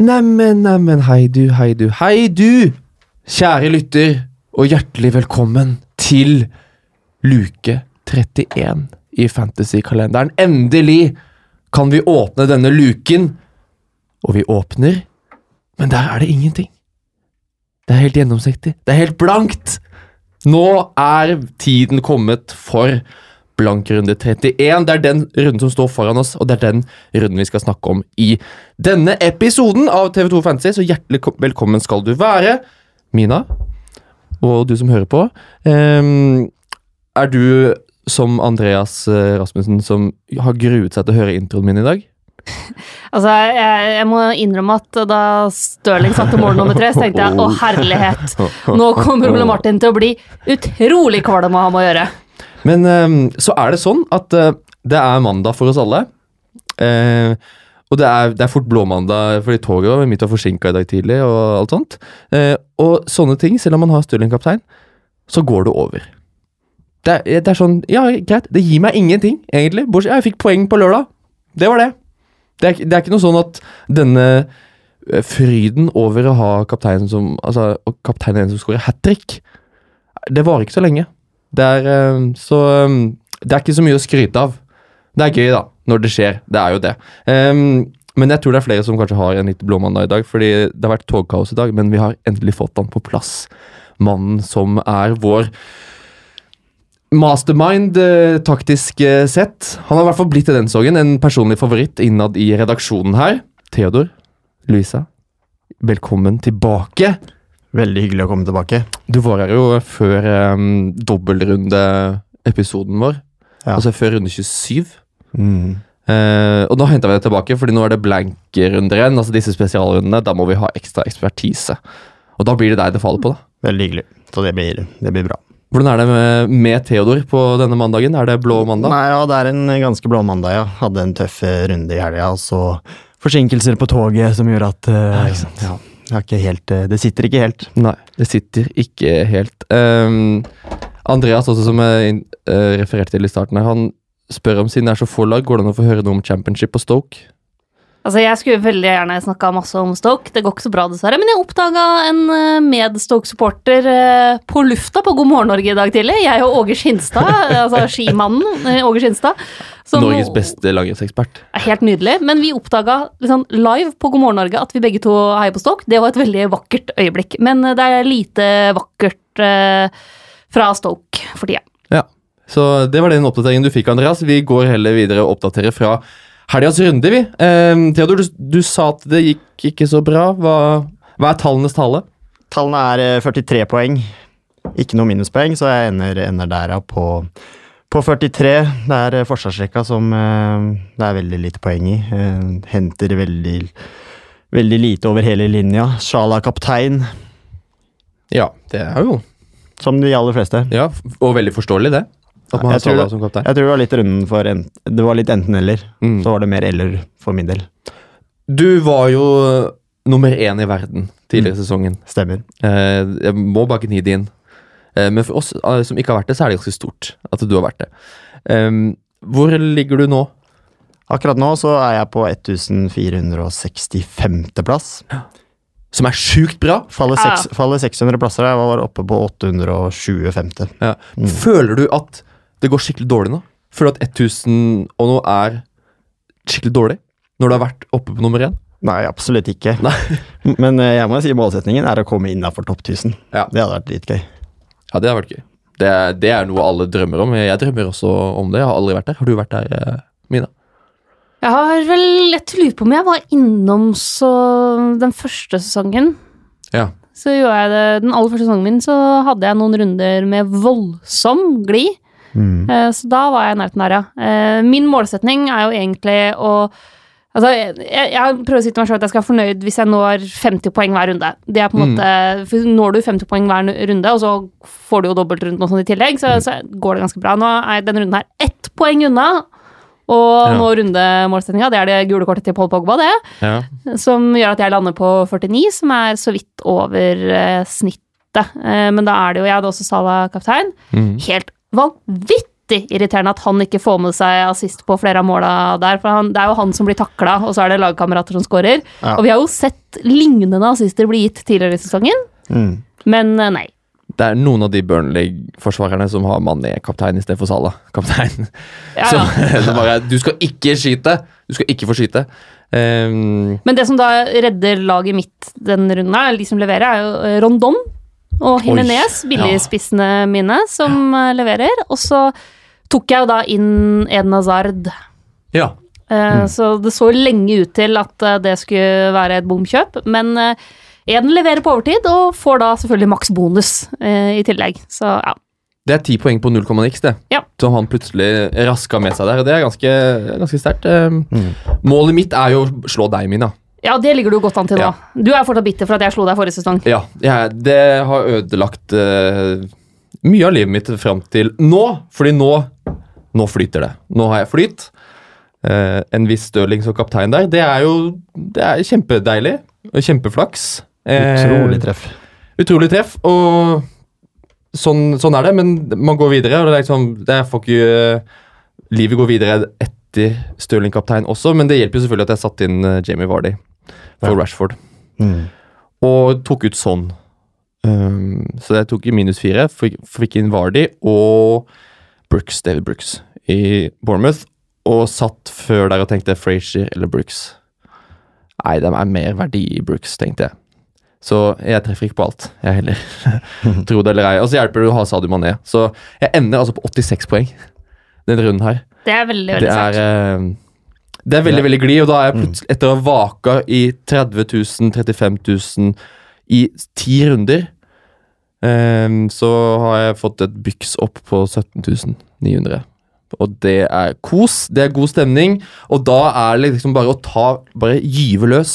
Neimen, neimen, hei du, hei du, hei du! Kjære lytter, og hjertelig velkommen til luke 31 i Fantasy-kalenderen. Endelig kan vi åpne denne luken, og vi åpner, men der er det ingenting. Det er helt gjennomsiktig. Det er helt blankt! Nå er tiden kommet for blank runde 31. Det er den runden som står foran oss, og det er den runden vi skal snakke om i denne episoden av TV2 Fantasy. Så hjertelig velkommen skal du være, Mina, og du som hører på. Er du som Andreas eh, Rasmussen, som har gruet seg til å høre introen min i dag? Altså, jeg, jeg må innrømme at da Stirling satte mål nummer tre, så tenkte jeg å herlighet, nå kommer Ole Martin til å bli utrolig kvalm av ha med å gjøre. Men ehm, så er det sånn at eh, det er mandag for oss alle. Eh, og det er, det er fort blåmandag fordi toget var mitt var forsinka i dag tidlig. og alt sånt. Eh, og sånne ting, selv om man har Stirling-kaptein, så går det over. Det er, det er sånn Ja, greit, det gir meg ingenting, egentlig. Bortsett Jeg fikk poeng på lørdag. Det var det. Det er, det er ikke noe sånn at denne eh, fryden over å ha kapteinen som Altså, kapteinen en som skårer hat trick, det varer ikke så lenge. Det er, eh, så eh, det er ikke så mye å skryte av. Det er gøy, da, når det skjer. Det er jo det. Um, men jeg tror det er flere som kanskje har en litt blåmandag i dag, fordi det har vært togkaos i dag, men vi har endelig fått han på plass. Mannen som er vår mastermind taktisk sett. Han har i hvert fall blitt i den sesongen en personlig favoritt innad i redaksjonen her. Theodor, Louisa, velkommen tilbake. Veldig hyggelig å komme tilbake. Du var her jo før um, dobbeltrunde-episoden vår. Ja. Altså før runde 27. Mm. Uh, og nå henter vi det tilbake, fordi nå er det blanke runder igjen. Altså disse spesialrundene. Da må vi ha ekstra ekspertise. Og da blir det deg det faller på, da. Veldig hyggelig. Så det blir, det blir bra. Hvordan er det med, med Theodor på denne mandagen? Er det blå mandag? Nei, ja, det er en ganske blå mandag, ja. Hadde en tøff eh, runde i helga, og så forsinkelser på toget som gjør at uh, Ja, ikke sant. Ja, helt, eh, det sitter ikke helt. Nei, det sitter ikke helt. Um, Andreas, også som jeg eh, refererte til i starten, her, han spør om siden det er så få lag, går det an å få høre noe om championship og Stoke? Altså, Jeg skulle veldig gjerne snakka masse om Stoke, det går ikke så bra, dessverre. Men jeg oppdaga en eh, med-Stoke-supporter eh, på lufta på God morgen Norge i dag tidlig. Jeg og Åge Skinstad, altså skimannen eh, Åge Skinstad. som- Norges beste langrennsekspert. er helt nydelig. Men vi oppdaga liksom, live på God morgen Norge at vi begge to heier på Stoke. Det var et veldig vakkert øyeblikk. Men det er lite vakkert eh, fra Stoke for tida. Ja, så det var den oppdateringen du fikk, Andreas. Vi går heller videre og oppdaterer fra helgas runde, vi. Um, Theodor, du, du sa at det gikk ikke så bra. Hva, hva er tallenes tale? Tallene er eh, 43 poeng. Ikke noe minuspoeng, så jeg ender, ender der på, på 43. Det er eh, forsvarsrekka som eh, det er veldig lite poeng i. Eh, Henter veldig, veldig lite over hele linja. Sjala kaptein, Ja, det er jo som de aller fleste. Ja, og veldig forståelig, det. At man har tror Salah det- som kaptein. Jeg tror det var litt runden for en, Det var litt enten-eller. Mm. Så var det mer eller for min del. Du var jo nummer én i verden tidligere i sesongen. Stemmer. Eh, jeg må bare gni det inn. Eh, men for oss eh, som ikke har vært det, så er det ganske stort at du har vært det. Eh, hvor ligger du nå? Akkurat nå så er jeg på 1465. plass. Som er sjukt bra. Faller, Ah. faller 600 plasser. Jeg var oppe på 825. Ja. Mm. Føler du at det går skikkelig dårlig nå? Føler du at 1000 og noe er skikkelig dårlig? Når du har vært oppe på nummer én? Nei, absolutt ikke. Nei. Men eh, jeg må si målsetningen er å komme innafor topp 1000. Ja. Det hadde vært litt gøy. Ja, det hadde vært gøy. Det, er- det er noe alle drømmer om. Jeg drømmer også om det. Jeg har aldri vært der. Har du vært der, eh, Mina? Jeg har vel lett lurt på om jeg var innom så den første sesongen. Ja. Så gjorde jeg det Den aller første sesongen min så hadde jeg noen runder med voldsom glid. Mm. Eh, Så da var jeg i nærheten der, ja. Eh, Min målsetning er jo egentlig å Altså, jeg, jeg prøver å si til meg selv at jeg skal være fornøyd hvis jeg når 50 poeng hver runde. Det er på en Mm. måte, Når du 50 poeng hver runde, og så får du jo dobbeltrunden og sånn i tillegg, så, så går det ganske bra. Nå er denne runden her ett poeng unna. Og Ja. nå rundemålsettinga, det er det gule kortet til Paul Pogba, det. ja. Som gjør at jeg lander på 49, som er så vidt over eh, snittet. Eh, men da er det jo Jeg hadde også Salah kaptein. Mm. Helt vanvittig irriterende at han ikke får med seg assist på flere av måla der. For han, det er jo han som blir takla, og så er det lagkamerater som skårer. Ja. Og vi har jo sett lignende assister bli gitt tidligere i sesongen, Mm. men eh, nei. Det er noen av de Burnley-forsvarerne som har Mané-kaptein istedenfor Salah. Kaptein. Ja, Så ja. det bare, du skal ikke skyte! Du skal ikke få skyte. Um, Men det som da redder laget mitt den runden her, de som leverer, er jo eh, Rondon og Himinez, billigspissene ja. mine, som ja. leverer. Og så tok jeg jo da inn Eden Hazard. ja. Mm. Så det så lenge ut til at eh, det skulle være et bomkjøp, men eh, Eden leverer på overtid og får da selvfølgelig maks bonus eh, i tillegg. Så ja. Det er ti poeng på 0, niks, det. Ja. Som han plutselig raska med seg der. og Det er ganske, ganske sterkt. Mm. Målet mitt er jo å slå deg, Mina. Ja, det ligger du godt an til nå. Ja. Du er fortsatt bitter for at jeg slo deg forrige sesong. Ja, jeg, det har ødelagt uh, mye av livet mitt fram til nå. Fordi nå, nå flyter det. Nå har jeg flyt. Uh, en viss Stirling som kaptein der. Det er jo det er kjempedeilig. Og kjempeflaks. Eh, Utrolig treff. Utrolig treff, og sånn, sånn er det, men man går videre. og det er liksom, det er får ikke, Livet går videre etter Stirling-kaptein også, men det hjelper jo selvfølgelig at jeg satte inn eh, Jamie Vardy for Ja. Rashford, Mm. og tok ut sånn. Um, så jeg tok i minus fire, fikk, fikk inn Vardy og Brooks, David Brooks i Bournemouth, og satt før der og tenkte Frazier eller Brooks. Nei, det er mer verdi i Brooks, tenkte jeg. Så jeg treffer ikke på alt, jeg heller. Tro det eller ei. Og så hjelper det å ha Sadio Mané. Så jeg ender altså på 86 poeng denne runden her. Det er veldig, Det veldig er, sterkt. Det er veldig, veldig glid, og da er jeg plutselig, etter å ha vaka i 30 000, 35 000 i ti runder, um, så har jeg fått et byks opp på 17 900. Og det er kos, det er god stemning, og da er det liksom bare å ta, bare gyve løs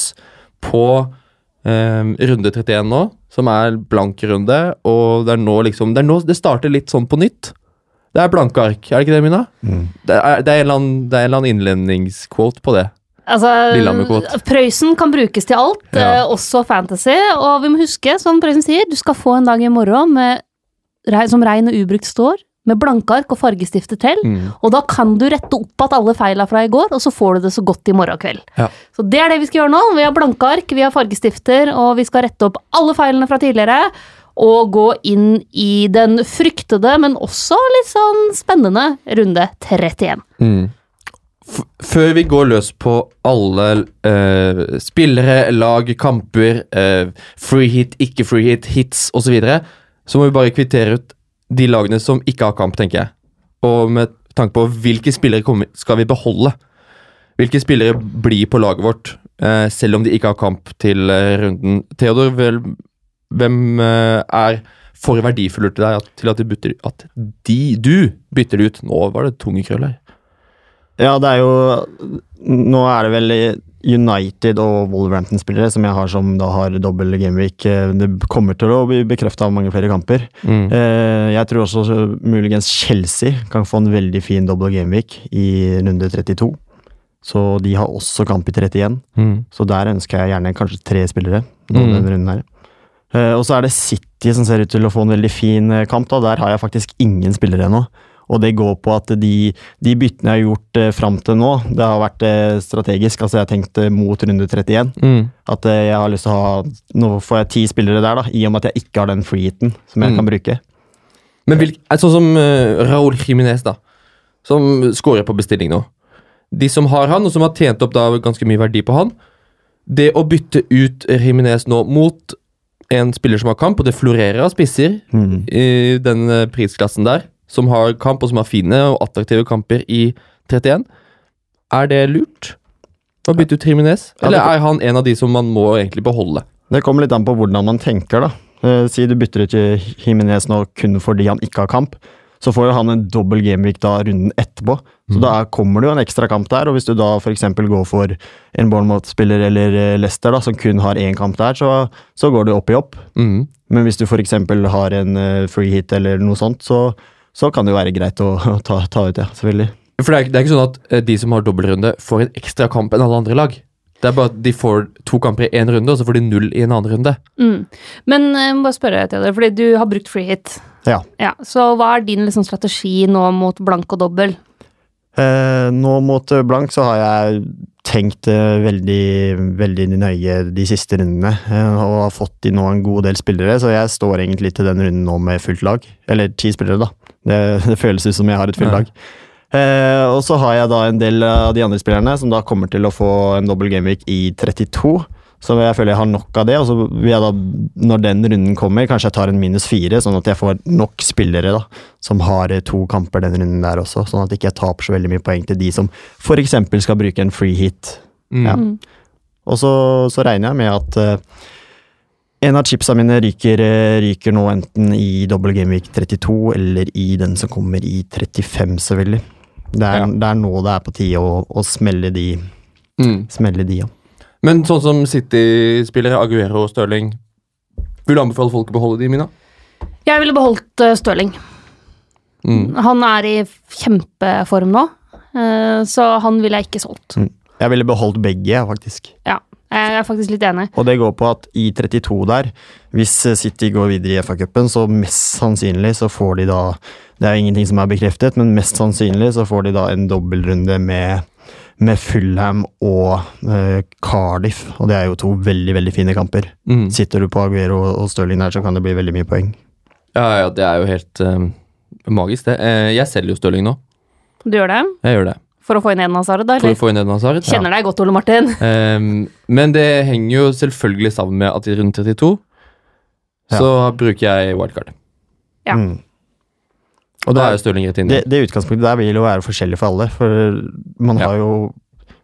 på um, runde 31 nå, som er blank runde, og det er nå liksom, det er nå det starter litt sånn på nytt. Det er blanke ark, er det ikke det, Mina? Mm. Det er, det er en eller annen, det er en eller annen innledningsquote på det. Altså, Prøysen kan brukes til alt, Ja. eh, også fantasy. Og vi må huske, som Prøysen sier, du skal få en dag i morgen med, som rein og ubrukt står, med blanke ark og fargestifter til. Mm. Og da kan du rette opp igjen alle feila fra i går, og så får du det så godt i morgen kveld. Ja. Så det er det vi skal gjøre nå. Vi har blanke ark, vi har fargestifter, og vi skal rette opp alle feilene fra tidligere. Og gå inn i den fryktede, men også litt sånn spennende runde 31. Mm. Før vi går løs på alle eh, spillere, lag, kamper, eh, free hit, ikke free hit, hits osv., så, videre, så må vi bare kvittere ut de lagene som ikke har kamp, tenker jeg. Og med tanke på hvilke spillere kommer, skal vi beholde. Hvilke spillere blir på laget vårt, eh, selv om de ikke har kamp til eh, runden. Theodor, vel, hvem eh, er for verdifulle til deg til at, du bytter, at de, du bytter det ut? Nå var det tunge krøll her. Ja, det er jo Nå er det vel United og Wolverhampton-spillere som jeg har som da har dobbel gameweek. Eh, Det kommer til å bli bekrefta av mange flere kamper. Mm. Eh, Jeg tror også muligens Chelsea kan få en veldig fin dobbel gameweek i runde 32. Så de har også kamp i 31. Mm. Så der ønsker jeg gjerne kanskje tre spillere. nå Mm. denne runden her. Eh, og så er det City som ser ut til å få en veldig fin eh, kamp. da, Der har jeg faktisk ingen spillere ennå. Og det går på at de, de byttene jeg har gjort eh, fram til nå, det har vært eh, strategisk. Altså jeg har tenkt mot runde 31. Mm. At jeg har lyst til å ha Nå får jeg ti spillere der, da, i og med at jeg ikke har den free-hiten som jeg Mm. kan bruke. Men sånn som uh, Raúl Jiminez, da, som scorer på bestilling nå. De som har han, og som har tjent opp da ganske mye verdi på han Det å bytte ut Jiminez nå mot en spiller som har kamp, og det florerer av spisser Mm. i den eh, prisklassen der, som har kamp, og som har fine og attraktive kamper i 31, er det lurt? Å bytte ut Jiménez? Eller er han en av de som man må egentlig beholde? Det kommer litt an på hvordan man tenker, da. Eh, si du bytter ut til Jimenez nå kun fordi han ikke har kamp, så får jo han en dobbel gameweek da runden etterpå. Så da kommer det jo en ekstra kamp der, og hvis du da f.eks. går for en Bournemouth-spiller eller eh, Leicester da, som kun har én kamp der, så, så går du opp i opp. Mm. Men hvis du f.eks. har en eh, free hit eller noe sånt, så, så kan det jo være greit å, å ta, ta ut, ja. Selvfølgelig. For det er, det er ikke sånn at eh, de som har dobbeltrunde, får en ekstra kamp enn alle andre lag. Det er bare at de får to kamper i én runde, og så får de null i en annen runde. Mm. Men jeg må bare spørre, Theodor, fordi du har brukt free hit. Ja. Ja, Så hva er din liksom, strategi nå mot blank og dobbel? Eh, nå mot eh, blank så har jeg tenkt eh, veldig, veldig nøye de siste rundene. eh, og har fått inn nå en god del spillere, så jeg står egentlig til den runden nå med fullt lag. Eller ti spillere, da. Det, det føles ut som jeg har et fullt lag. Eh, og så har jeg da en del av de andre spillerne som da kommer til å få en dobbel gameweek i 32. Så jeg føler jeg har nok av det, og så vil jeg da, når den runden kommer, kanskje jeg tar en minus fire, sånn at jeg får nok spillere da, som har eh, to kamper den runden der også, sånn at ikke jeg taper så veldig mye poeng til de som f.eks. skal bruke en free hit. Mm. Ja. Og så, så regner jeg med at uh, en av chipsa mine ryker, eh, ryker nå enten i double gameweek 32 eller i den som kommer i 35, selvfølgelig. Det er, Ja. det er nå det er på tide å, å smelle de, Mm. smelle de, ja. Men sånn som City-spillere, Aguero og Stirling Vil du anbefale folk å beholde de, Mina? Jeg ville beholdt uh, Stirling. Mm. Han er i kjempeform nå, uh, så han ville jeg ikke solgt. Jeg ville beholdt begge, faktisk. Ja, jeg er faktisk litt enig. Og det går på at i 32 der, hvis eh, City går videre i FA-cupen, så mest sannsynlig så får de da Det er ingenting som er bekreftet, men mest sannsynlig så får de da en dobbeltrunde med, med Fulham og eh, Cardiff. Og det er jo to veldig, veldig fine kamper. Mm. Sitter du på Aguero og Stirling der, så kan det bli veldig mye poeng. Ja, ja, det er jo helt eh, magisk, det. Eh, jeg selger jo Stirling nå. Du gjør det? Jeg gjør det. For å få inn en Hazard, da? For å få inn Eden Hazard. Kjenner deg godt, Ole Martin. Ehm, men det henger jo selvfølgelig sammen med at i runde 32 Ja. så bruker jeg wildcard. Ja. Mm. Og da er jo Stirling rett inni. Det, det utgangspunktet der vil jo være forskjellig for alle, for man Ja. har jo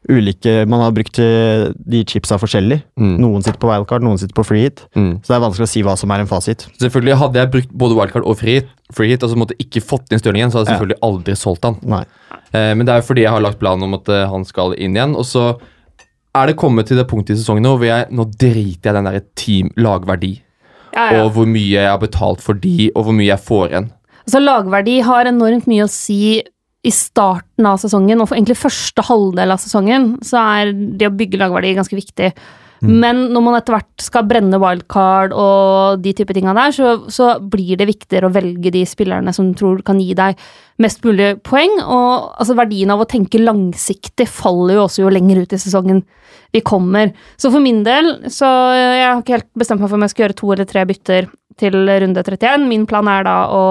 ulike Man har brukt eh, de chipsa forskjellig. Mm. Noen sitter på wildcard, noen sitter på free hit. Mm. Så det er vanskelig å si hva som er en fasit. Selvfølgelig Hadde jeg brukt både wildcard og free hit, free hit og så måtte jeg ikke fått inn Stirling igjen, så hadde jeg Ja. selvfølgelig aldri solgt han. Nei. Eh, men det er jo fordi jeg har lagt planen om at eh, han skal inn igjen. Og så er det kommet til det punktet i sesongen nå hvor jeg nå driter jeg den der team-lagverdi. Ja, ja. Og hvor mye jeg har betalt for de, og hvor mye jeg får igjen. Altså, lagverdi har enormt mye å si i starten av sesongen, og for egentlig første halvdel av sesongen, så er det å bygge lagverdi ganske viktig. Men når man etter hvert skal brenne wildcard og de type tinga der, så, så blir det viktigere å velge de spillerne som tror kan gi deg mest mulig poeng. Og altså, verdien av å tenke langsiktig faller jo også jo lenger ut i sesongen vi kommer. Så for min del, så jeg har ikke helt bestemt meg for om jeg skal gjøre to eller tre bytter til runde 31. Min plan er da å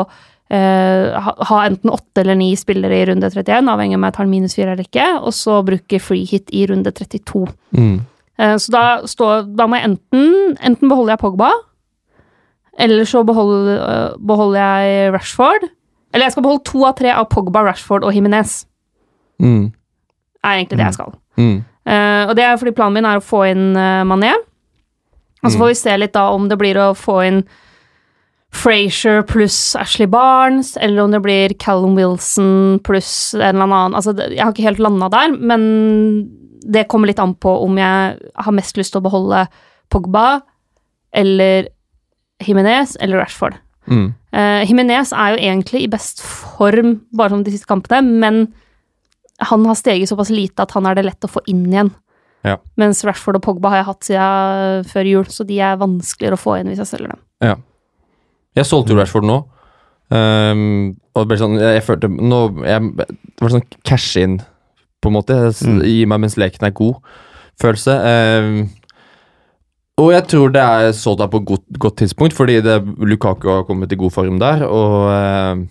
ha, ha enten åtte eller ni spillere i runde 31, avhengig av om jeg tar minus fire eller ikke, og så bruke free hit i runde 32. Mm. Eh, Så da, står, da må jeg enten Enten beholder jeg Pogba, eller så beholder, øh, beholder jeg Rashford. Eller jeg skal beholde to av tre av Pogba, Rashford og Jimenez. Mm. er egentlig det jeg skal. Mm. Uh, og det er fordi planen min er å få inn uh, Mané. Og så får vi se litt da om det blir å få inn Frazier pluss Ashley Barnes, eller om det blir Callum Wilson pluss en eller annen Altså, jeg har ikke helt landa der, men det kommer litt an på om jeg har mest lyst til å beholde Pogba eller Jimenez eller Rashford. Mm. Uh, Jimenez er jo egentlig i best form bare som de siste kampene, men han har steget såpass lite at han er det lett å få inn igjen. Ja. Mens Rashford og Pogba har jeg hatt siden før jul, så de er vanskeligere å få inn hvis jeg selger dem. Ja. Jeg solgte jo Rashford nå. Um, og det ble sånn, jeg, jeg følte nå, jeg, Det var sånn cash in, på en måte. Mm. Gi meg mens leken er god. Følelse. Um, og jeg tror det er solgt på godt, godt tidspunkt, fordi det, Lukaku har kommet i god form der. Og uh,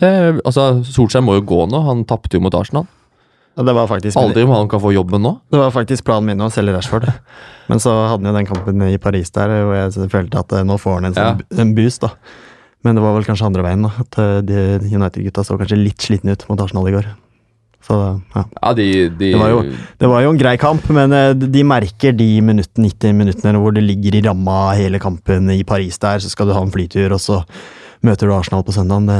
det, altså, Solskjær må jo gå nå. Han tapte jo mot Arsenal. Det var faktisk Aldri om han kan få jobben nå. Det var faktisk planen min å selge Rashford. Men så hadde han jo den kampen i Paris der, og jeg følte at eh, nå får han en, sånn, en boost, da. Men det var vel kanskje andre veien, da. At eh, de United-gutta så kanskje litt slitne ut mot Arsenal i går. Så ja. Ja, de, de Det var jo- Det var jo en grei kamp, men eh, de merker de minuttene, 90 minuttene hvor det ligger i ramma hele kampen i Paris der, så skal du ha en flytur, og så møter du Arsenal på søndagen. Det,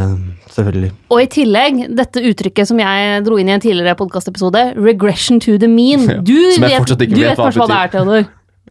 selvfølgelig. Og i tillegg, dette uttrykket som jeg dro inn i en tidligere podkastepisode, 'regression to the mean'. Ja, Du vet, du vet kanskje hva det er, Theodor?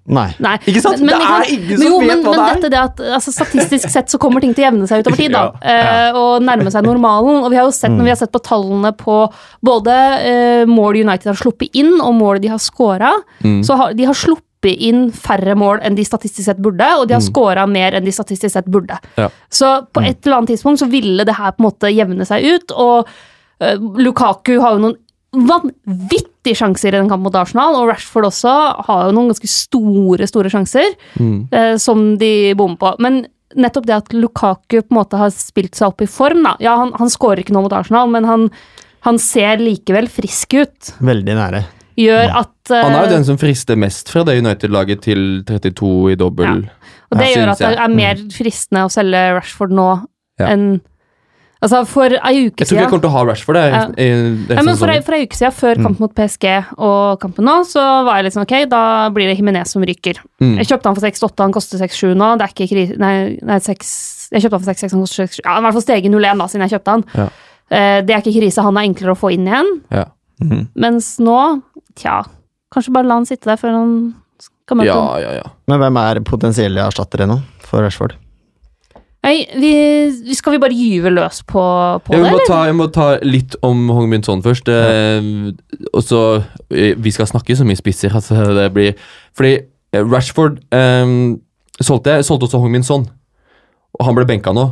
Nei. Nei. Ikke sant? Det er ingen som jo, vet men, hva men det er. dette det at altså, Statistisk sett så kommer ting til å jevne seg utover tid, da. Ja, ja. eh, og nærme seg normalen. Og vi har jo sett, når vi har sett på tallene på både uh, mål United har sluppet inn, og mål de har scora, Mm. så har de har sluppet sluppet inn færre mål enn de statistisk sett burde, og de har mm. scora mer enn de statistisk sett burde. Ja. Så på et eller annet tidspunkt så ville det her på en måte jevne seg ut, og uh, Lukaku har jo noen vanvittige sjanser i den kampen mot Arsenal, og Rashford også har jo noen ganske store, store sjanser Mm. uh, som de bommer på. Men nettopp det at Lukaku på en måte har spilt seg opp i form, da. Ja, han, han skårer ikke nå mot Arsenal, men han, han ser likevel frisk ut. Veldig nære. Gjør at uh, Han er jo den som frister mest fra det United-laget til 32 i dobbel. Og det gjør at det er mer fristende å selge Rashford nå Ja. enn Altså, for ei uke siden Jeg tror ikke jeg kommer til å ha Rashford Det, Ja. i det ja, men for, ei, for ei uke siden, før kampen mot PSG og kampen nå, så var jeg litt sånn ok, da blir det Jimenez som ryker. Mm. Jeg kjøpte han for 6-8, han koster 6-7 nå. Det er ikke krise Nei, nei 6 Jeg kjøpte han for 6-6, han koster 6,7. Ja, han var i hvert fall steget 0,1 da, siden jeg kjøpte han. Ja. Uh, det er ikke krise, han er enklere å få inn igjen. Ja. Mens nå, tja Kanskje bare la han sitte der før han skal møte ja, ja, ja. Men hvem er potensielle erstattere nå for Rashford? Nei, vi, vi skal vi bare gyve løs på, på Jeg det, eller? ta, jeg må ta litt om Hong Min Son først. Eh, og så eh, Vi skal snakke så mye spisser altså det blir Fordi eh, Rashford eh, solgte, solgte også Hong Min Son, og han ble benka nå.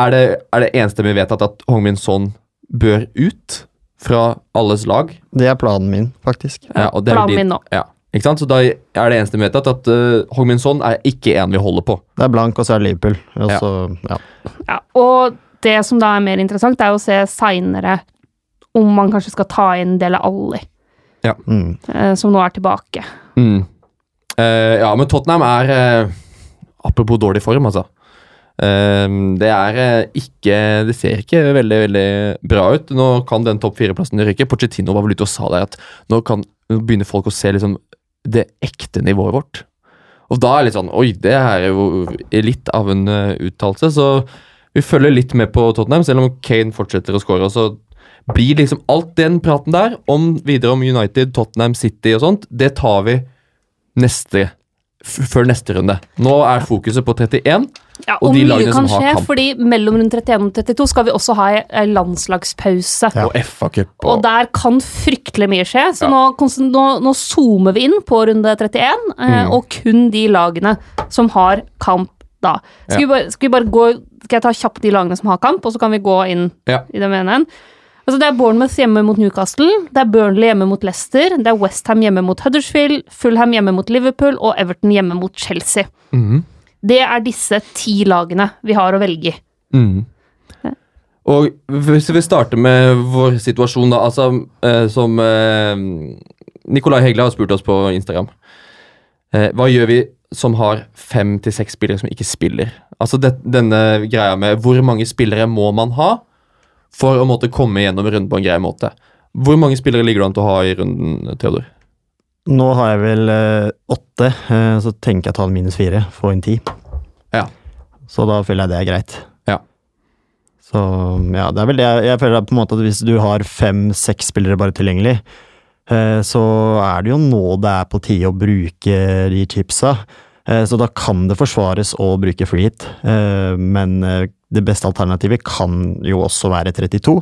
Er det, er det enstemmig vedtatt at Hong Min Son bør ut fra alles lag? Det er planen min, faktisk. Ja, og det er Planen din- min nå. Ja, ikke sant? Så da er det eneste vedtatt at uh, Hogminson Min Son er ikke en vi holder på. Det er blank, og så er det Liverpool. Og Ja. så, ja. Ja, og det som da er mer interessant, er å se seinere om man kanskje skal ta inn Dele Alli, Mm. Uh, som nå er tilbake. Mm. Uh, ja, men Tottenham er eh, Apropos dårlig form, altså. Eh, det er eh, ikke Det ser ikke veldig veldig bra ut. Nå kan den topp fire-plassen ryke. Pochettino var vel ute og sa der at nå, kan, nå begynner folk å se liksom det ekte nivået vårt. Og da er det litt sånn Oi, det her er jo litt av en uh, uttalelse. Så vi følger litt med på Tottenham, selv om Kane fortsetter å skåre. Så blir liksom alt den praten der om videre om United, Tottenham, City og sånt, det tar vi neste før neste runde. Nå er fokuset på 31. Ja, Og og de mye lagene kan som har skje, kamp. fordi mellom rundt 31 og 32 skal vi også ha en landslagspause. Ja. Og FA-cup. Og der kan fryktelig mye skje, så Ja. nå, nå, nå zoomer vi inn på runde 31, eh, Mm. og kun de lagene som har kamp da. Skal, Ja. vi bare, skal vi bare gå Skal jeg ta kjapt de lagene som har kamp, og så kan vi gå inn Ja. i den ene? Altså det er Bournemouth hjemme mot Newcastle, det er Burnley hjemme mot Leicester, det er Westham hjemme mot Huddersfield, Fulham hjemme mot Liverpool og Everton hjemme mot Chelsea. Mm. Det er disse ti lagene vi har å velge i. Mhm. Og hvis vi starter med vår situasjon, da. Altså, eh, som eh, Nikolai Hegle har spurt oss på Instagram. Eh, hva gjør vi som har fem til seks spillere som ikke spiller? Altså det, denne greia med hvor mange spillere må man ha for å måtte komme gjennom runden på en grei måte? Hvor mange spillere ligger du an til å ha i runden, Theodor? Nå har jeg vel eh, åtte, eh, så tenker jeg å ta en minus fire, få inn ti. Ja. Så da føler jeg det er greit. Ja. Så ja, det er vel det jeg, jeg føler på en måte at hvis du har fem-seks spillere bare tilgjengelig, eh, så er det jo nå det er på tide å bruke de chipsa. Eh, Så da kan det forsvares å bruke free hit, eh, men eh, det beste alternativet kan jo også være 32.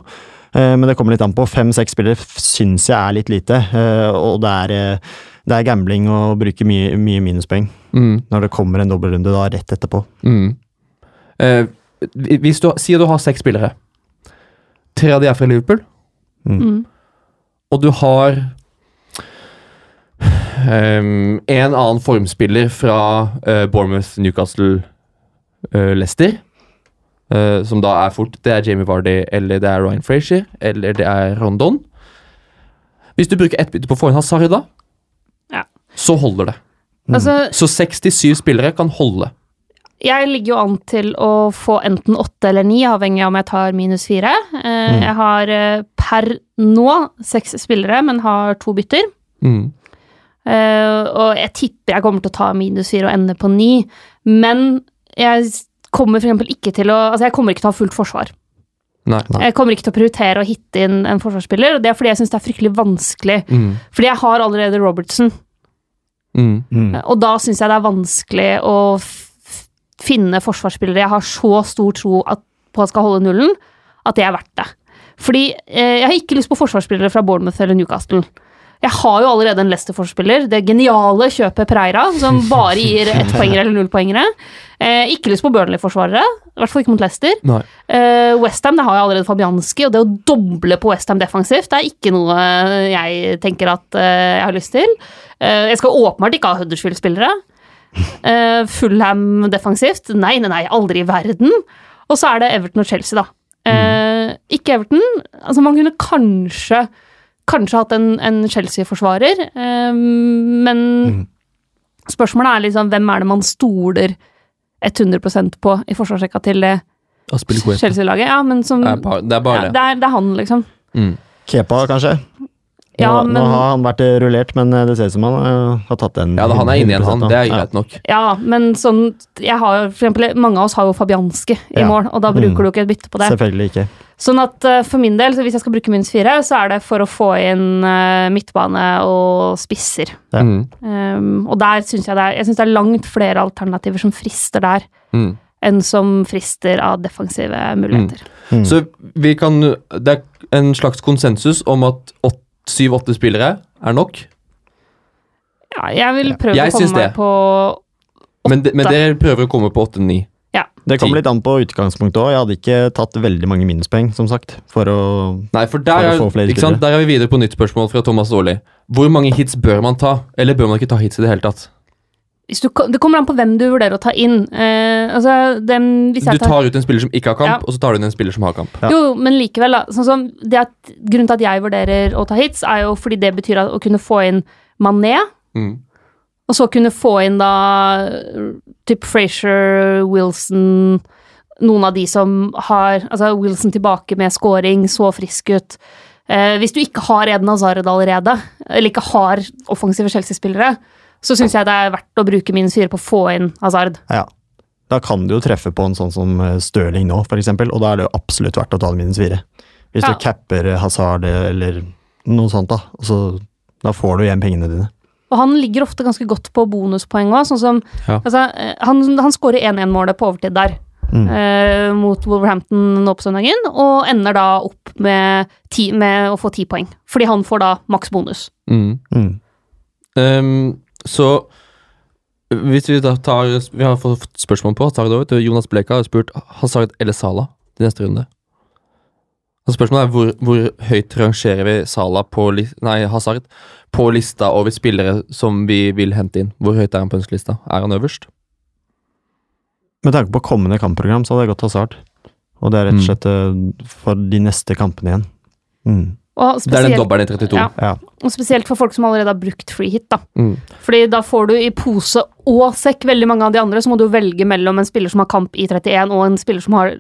Eh, Men det kommer litt an på. Fem-seks spillere syns jeg er litt lite, eh, og det er, eh, det er gambling å bruke mye, mye minuspoeng Mm. når det kommer en dobbeltrunde da rett etterpå. Mm. Eh, hvis du sier du har seks spillere, tre av de er fra Liverpool, Mm. og du har um, en annen formspiller fra uh, Bournemouth, Newcastle, uh, Leicester, eh, som da er fort Det er Jamie Vardy, eller det er Ryan Frazier, eller det er Rondon. Hvis du bruker ett bytte på forhånd Hazard da, Ja. så holder det. Altså, Så 67 spillere kan holde. jeg ligger jo an til å få enten åtte eller ni, avhengig av om jeg tar minus fire. mm. Jeg har eh, per nå seks spillere, men har to bytter. Mm. Uh, og jeg tipper jeg kommer til å ta minus fire og ende på ni. Men jeg kommer for eksempel ikke til å Altså, jeg kommer ikke til å ha fullt forsvar. Nei. Nei. Jeg kommer ikke til å prioritere å hitte inn en forsvarsspiller, og det er fordi jeg syns det er fryktelig vanskelig. Mm. Fordi jeg har allerede Robertson, Mm. Mm. og da syns jeg det er vanskelig å f finne forsvarsspillere jeg har så stor tro at, på at skal holde nullen, at det er verdt det. Fordi eh, jeg har ikke lyst på forsvarsspillere fra Bournemouth eller Newcastle. Jeg har jo allerede en Leicester-forspiller, det geniale kjøpet Preira, som bare gir ettpoengere eller nullpoengere. Eh, ikke lyst på Burnley-forsvarere, i hvert fall ikke mot Leicester. Eh, Westham har jeg allerede Fabianski, og det å doble på Westham defensivt det er ikke noe jeg tenker at eh, jeg har lyst til. Eh, jeg skal åpenbart ikke ha Huddersfield-spillere. Eh, Fullham defensivt? Nei, nei, nei, aldri i verden. Og så er det Everton og Chelsea, da. Eh, ikke Everton. Altså, man kunne kanskje Kanskje hatt en, en Chelsea-forsvarer, eh, men mm. spørsmålet er liksom hvem er det man stoler 100% på i forsvarsrekka til det Chelsea-laget? Ja, men som Det er bare, det er bare ja, det. det, er, det er han, liksom. Mm. Kepa, kanskje? Nå, Ja, nå men- har han vært rullert, men eh, det ser ut som han uh, har tatt den. Ja, da, han er inne igjen, han. Det er greit nok. Ja, men sånn jeg har, for eksempel, Mange av oss har jo Fabianski i Ja. mål, og da bruker Mm. du ikke et bytte på det. Selvfølgelig ikke. Sånn at uh, for min del, så hvis jeg skal bruke minus fire, så er det for å få inn uh, midtbane og spisser. Ja. Mm. Um, og der syns jeg det er Jeg synes det er langt flere alternativer som frister der, Mm. enn som frister av defensive muligheter. Mm. Så vi kan Det er en slags konsensus om at syv-åtte spillere er nok. Ja, jeg vil prøve Jeg å komme meg på Men, de, men Åtte. dere prøver å komme på åtte-ni. Det kommer litt an på utgangspunktet òg. Jeg hadde ikke tatt veldig mange minuspoeng, som sagt, for å Nei, for For der å er, få flere ikke sant? spillere. der er vi videre på nytt spørsmål fra Thomas Aarli. Hvor mange hits bør man ta, eller bør man ikke ta hits i det hele tatt? Hvis du, Det kommer an på hvem du vurderer å ta inn. Eh, altså, dem, hvis Du tar, tar ut en spiller som ikke har kamp, Ja. og så tar du inn en spiller som har kamp. Ja. Jo, men likevel, da. Sånn som det at, grunnen til at jeg vurderer å ta hits, er jo fordi det betyr at, å kunne få inn Mané, Mm. og så kunne få inn da typ Frazier, Wilson Noen av de som har Altså Wilson tilbake med scoring, så frisk ut. Eh, hvis du ikke har Eden Hazard allerede, eller ikke har offensive Chelsea-spillere, så syns jeg det er verdt å bruke minus fire på å få inn Hazard. Ja. Da kan du jo treffe på en sånn som eh, Stirling nå, for eksempel, og da er det jo absolutt verdt å ta minus fire. Hvis Ja. du capper eh, Hazard eller noe sånt, da. Så, da får du igjen pengene dine. Og han ligger ofte ganske godt på bonuspoeng òg, sånn som Ja. altså, eh, Han, han skårer 1-1-målet på overtid der. Mm. eh, mot Wolverhampton nå på søndagen, og ender da opp med, ti, med å få ti poeng. Fordi han får da maks bonus. Mm. Mm. Ehm, så hvis vi da tar Vi har fått spørsmål på Hazard òg. Jonas Bleka har spurt Hazard eller Sala til neste runde. Og spørsmålet er hvor, hvor høyt rangerer vi Sala på Nei, Hazard på lista over spillere som vi vil hente inn. Hvor høyt er han på ønskelista? Er han øverst? Med tanke på kommende kampprogram, så hadde jeg gått Hazard. Og det er rett og Mm. slett mm. for de neste kampene igjen. Mm. Og Det er den dobbelen i 32. Ja. Ja. og spesielt for folk som allerede har brukt free hit. da. Mm. Fordi da får du i pose og sekk veldig mange av de andre, så må du velge mellom en spiller som har kamp i 31, og en spiller som har,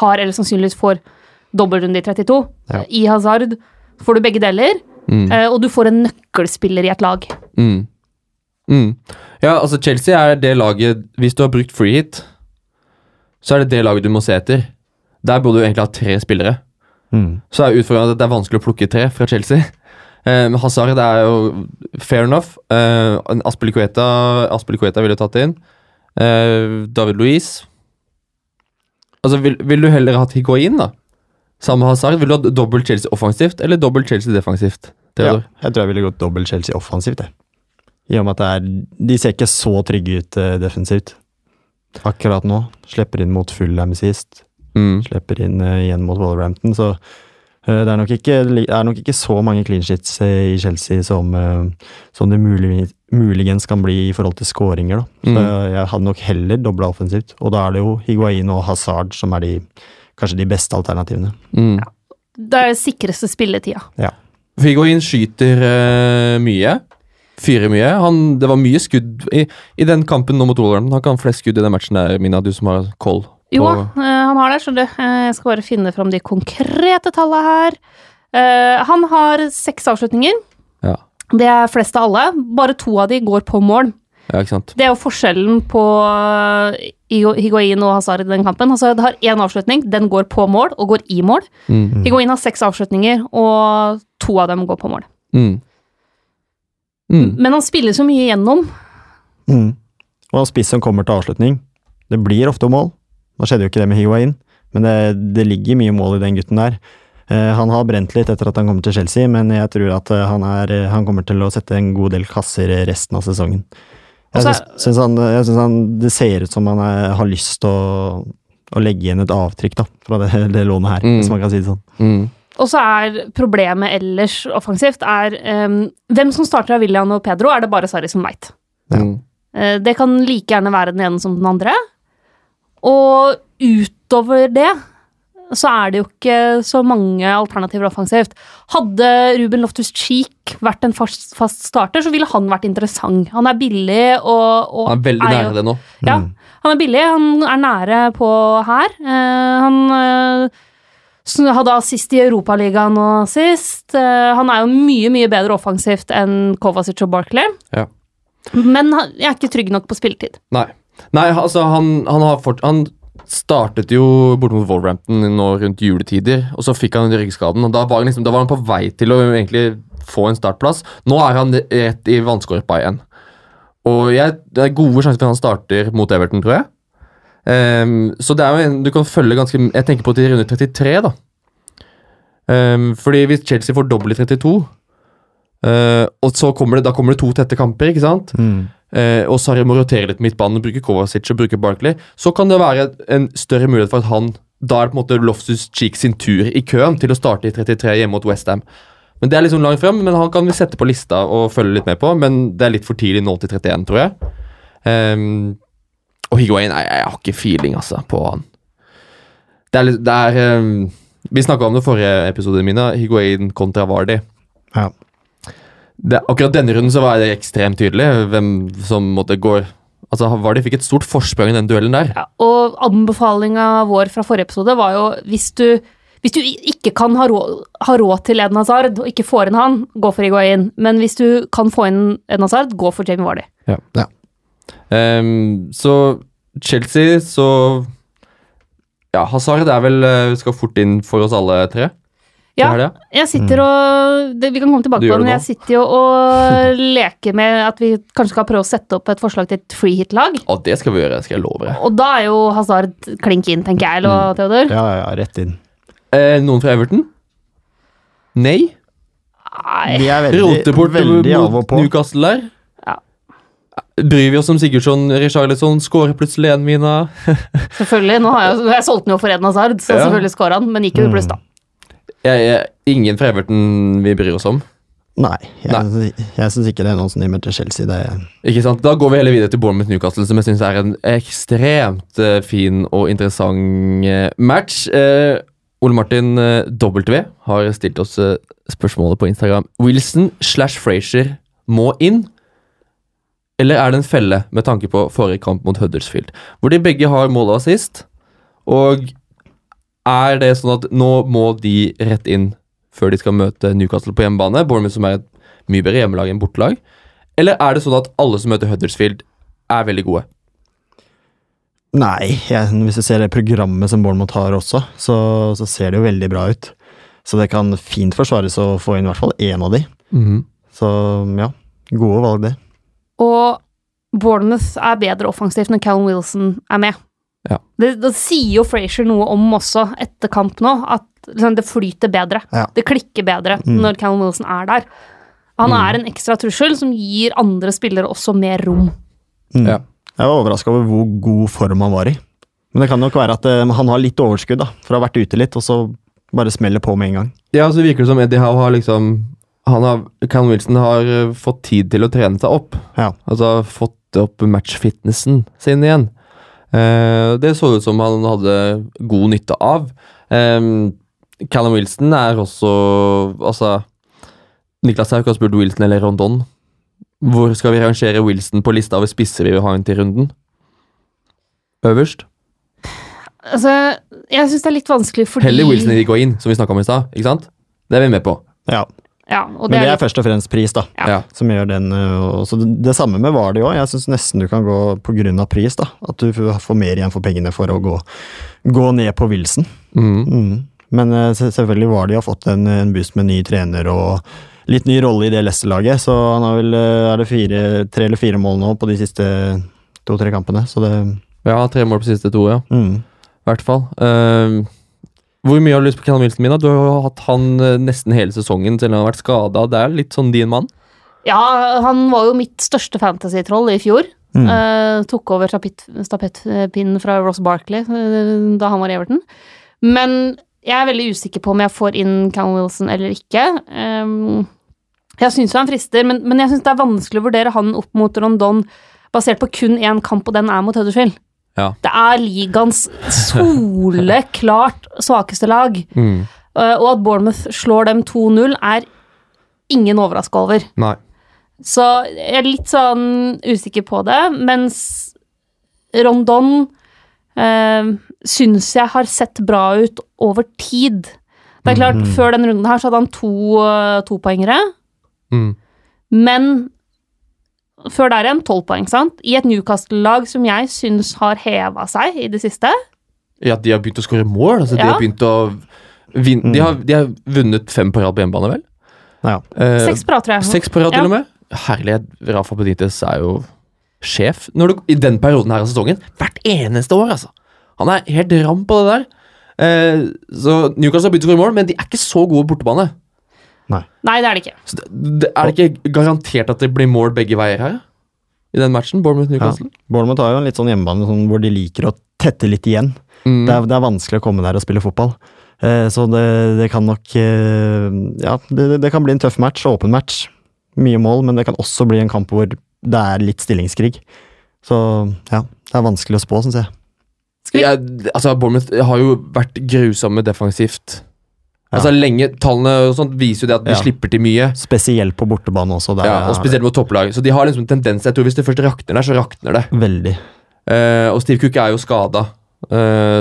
har eller sannsynligvis får dobbeltrunde i 32. Ja. I Hazard får du begge deler, Mm. eh, og du får en nøkkelspiller i et lag. Mm. Mm. Ja, altså Chelsea er det laget Hvis du har brukt free hit, så er det det laget du må se etter. Der burde du egentlig ha tre spillere. Mm. Så er utfordringen at det er vanskelig å plukke tre fra Chelsea. Eh, Hazard Hazard er jo fair enough. Eh, Aspelikueta ville tatt inn. Eh, David Louise. Altså, vil, vil du heller hatt Higuain, da? Samme Hazard. Vil du ha dobbelt Chelsea offensivt eller dobbelt Chelsea defensivt? Ja, jeg tror jeg ville gått dobbelt Chelsea offensivt, jeg. I og med at det er De ser ikke så trygge ut uh, defensivt. Akkurat nå. Slipper inn mot Fulham sist. Mm. Slipper inn eh, igjen mot Wolverhampton, så eh, det er, nok ikke, det er nok ikke så mange clean sheets eh, i Chelsea som, som det mulig, muligens kan bli i forhold til skåringer. Da. Så Mm. jeg hadde nok heller dobla offensivt. Og da er det jo Higuain og Hazard som er de, kanskje de beste alternativene. Mm. Det er sikreste spilletida. Higuain skyter uh, mye. Fyrer mye. Han, det var mye skudd i, i den kampen nå mot Wolverhampton. Han kan flest skudd i den matchen der, Mina, du som har koll. Jo, på- eh, han har det, skjønner du. Eh, Jeg skal bare finne fram de konkrete tallene her. Eh, han har seks avslutninger. Ja. Det er flest av alle. Bare to av de går på mål. ja, ikke sant. Det er jo forskjellen på Higuain og Hazard i den kampen. Hazard har én avslutning, den går på mål og går i mål. Mm. Higuain har seks avslutninger, og to av dem går på mål. Mm. Mm. Men han spiller så mye igjennom. Mm. Og en spiss som kommer til avslutning. Det blir ofte mål. Nå skjedde jo ikke det med Higuain, men det, det ligger mye mål i den gutten der. Eh, han har brent litt etter at han kommer til Chelsea, men jeg tror at eh, han, er, eh, han kommer til å sette en god del kasser resten av sesongen. Jeg syns, syns han, han Det ser ut som han er, har lyst til å, å legge igjen et avtrykk da, fra det, det lånet her, Mm. hvis man kan si det sånn. Mm. Og så er problemet ellers offensivt er um, Hvem som starter av William og Pedro, er det bare Sarri som veit. Ja. Eh, det kan like gjerne være den ene som den andre. Og utover det så er det jo ikke så mange alternativer offensivt. Hadde Ruben Loftus-Cheek vært en fast, fast starter, så ville han vært interessant. Han er billig og, og Han er veldig jo- nære det nå. Ja, Mm. han er billig. Han er nære på her. Uh, han uh, hadde assist i Europaligaen nå sist. Uh, han er jo mye, mye bedre offensivt enn Kovacic og Barkley. Ja. Men han, jeg er ikke trygg nok på spilletid. Nei. Nei, altså, han, han har fort... Han startet jo borte mot Wolverhampton nå rundt juletider, og så fikk han ryggskaden. og da var, liksom, da var han på vei til å egentlig få en startplass. Nå er han rett i vannskorpa igjen. Og jeg, det er gode sjanser for at han starter mot Everton, tror jeg. Um, så det er jo en du kan følge ganske Jeg tenker på til runde 33, da. Um, fordi hvis Chelsea får dobbel i 32, eh, og så kommer det, da kommer det to tette kamper, ikke sant? Mm. Uh, og Sarri må rotere litt midtbanen, bruke Kovacic og bruke Barkley, så kan det være en større mulighet for at han Da er det på en måte Loftus Cheek sin tur i køen til å starte i 33 hjemme mot Westham. Men Det er liksom langt frem, men han kan vi sette på lista og følge litt med på. Men det er litt for tidlig nå til 31, tror jeg. Um, og Higuain jeg, jeg har ikke feeling altså, på han. Det er det er, um, Vi snakka om det forrige episoden min, Higuain kontra Vardi. Ja. Det, akkurat denne runden så var det ekstremt tydelig hvem som måtte gå Altså Vardy fikk et stort forsprang i den duellen der. Ja, og anbefalinga vår fra forrige episode var jo hvis du hvis du ikke kan ha råd, ha råd til Eden Hazard og ikke får inn han, gå for Iguain. Men hvis du kan få inn Eden Hazard, gå for Jamie Vardy. Ehm, så Chelsea, så Ja, Hazard er vel eh, skal fort inn for oss alle tre. Ja, jeg sitter og det, Vi kan komme tilbake på det, men jeg sitter jo og leker med at vi kanskje skal prøve å sette opp et forslag til et free hit-lag. Og det skal vi gjøre, skal jeg love deg. Og da er jo Hazard klink inn, tenker jeg, eller Theodor? Ja, ja, rett inn. Eh, noen fra Everton? Nei. Nei. De er veldig, Roter bort veldig av og på. Newcastle der. Ja. Bryr vi oss om Sigurdsson, Richarlison, skårer plutselig en mina? Selvfølgelig. Nå har jeg, jeg solgte den jo for Eden Hazard, så Ja. selvfølgelig skårer han, men gikk jo i pluss, da. Jeg, jeg, ingen fra Everton vi bryr oss om. Nei, jeg, Nei. jeg syns ikke det er noen som driver til Chelsea. Det er Ikke sant? Da går vi heller videre til Bournemouth Newcastle, som jeg syns er en ekstremt uh, fin og interessant uh, match. Uh, Ole Martin W har stilt oss spørsmålet på Instagram. Wilson slash Frazier må inn, eller er det en felle med tanke på forrige kamp mot Huddersfield, hvor de begge har mål og assist? Og er det sånn at nå må de rett inn før de skal møte Newcastle på hjemmebane? Bournemouth som er et mye bedre hjemmelag enn bortelag? Eller er det sånn at alle som møter Huddersfield, er veldig gode? Nei, jeg, hvis du ser det programmet som Bournemouth har også, så, så ser det jo veldig bra ut. Så det kan fint forsvares å få inn i hvert fall én av de. Så ja, gode valg, det. Og Bournemouth er bedre offensivt når Callum Wilson er med. Ja. Det, det sier jo Frazier noe om også etter kamp nå, at liksom, det flyter bedre. Ja. Det klikker bedre Mm. når Callum Wilson er der. Han Mm. er en ekstra trussel som gir andre spillere også mer rom. Mm. Ja. Jeg var overraska over hvor god form han var i. Men det kan nok være at eh, han har litt overskudd, da, for å ha vært ute litt, og så bare smeller på med en gang. Ja, så virker det som Eddie Howe har liksom han har, Callum Wilson har eh, fått tid til å trene seg opp. Ja. Altså fått opp matchfitnessen sin igjen. Eh, det så ut som han hadde god nytte av. Um, Callum Wilson er også Altså Niklas Hauk har spurt Wilson eller Rondon. Hvor skal vi rangere Wilson på lista over spisser vi vil ha inn til runden? Øverst? Altså, jeg syns det er litt vanskelig fordi Heller Wilson i gå inn, som vi snakka om i stad. Ikke sant? Det er vi med på. Ja. Ja, og Men det det er først og fremst pris, da, Ja. Som gjør den så det, det samme med Vardy òg. Jeg syns nesten du kan gå av pris, da. At du får mer igjen for pengene for å gå, gå ned på Wilson. Mm. Mm. Men se- selvfølgelig Vardy har fått en, en boost med ny trener og litt ny rolle i det Leicester-laget, så han har vel er det fire, tre eller fire mål nå på de siste to-tre kampene, så det Ja, tre mål på de siste to, ja. mm. I hvert fall. Ehm, Hvor mye har du lyst på Callum Wilson, Mina? Du har jo hatt han eh, nesten hele sesongen selv om han har vært skada. Det er litt sånn din mann. Ja, han var jo mitt største fantasy-troll i fjor. Mm. Uh, tok over stapettpinnen fra Ross Barkley uh, da han var i Everton. Men jeg er veldig usikker på om jeg får inn Callum Wilson eller ikke. Um, jeg syns han frister, men, men jeg syns det er vanskelig å vurdere han opp mot Rondon basert på kun én kamp, og den er mot Huddersfield. Ja. Det er ligaens soleklart svakeste lag. Mm. Eh, og at Bournemouth slår dem 2-0, er ingen overraska over. Nei. Så jeg er litt sånn usikker på det, mens Rondon eh, syns jeg har sett bra ut over tid. Det er klart, før denne runden her så hadde han to eh, topoengere, Mm. men før der igjen tolv poeng, sant? I et Newcastle-lag som jeg syns har heva seg i det siste. Ja, de har begynt å skåre mål. Altså, De har begynt å vinne de, har, de har vunnet fem på rad på hjemmebane, vel? Ja. Eh, Seks bra, tror jeg. Seks på rad, Ja. til og med. Herlighet, Rafa Benitez er jo sjef når du, i den perioden her av sesongen. Hvert eneste år, altså. Han er helt ram på det der. Eh, så Newcastle har begynt å skåre mål, men de er ikke så gode på bortebane. Nei, det er det ikke. Så det, det, er det ikke garantert at det blir mål begge veier her? I den matchen? Bournemouth-Newcastle? Bournemouth har jo en litt sånn hjemmebane sånn, hvor de liker å tette litt igjen. Mm. Det, er, det er vanskelig å komme der og spille fotball. Eh, så det, det kan nok eh, Ja, det, det kan bli en tøff match, åpen match. Mye mål, men det kan også bli en kamp hvor det er litt stillingskrig. Så ja, det er vanskelig å spå, syns jeg. Ja, altså, Bournemouth har jo vært grusomme defensivt. Altså, lenge, Tallene og sånt viser jo det at de slipper til mye. Spesielt på bortebane også. Der Ja, og Spesielt mot topplag. Så de har liksom en tendens Jeg tror Hvis det først rakner der, så rakner det. Veldig. Uh, og Steve Cook er jo skada,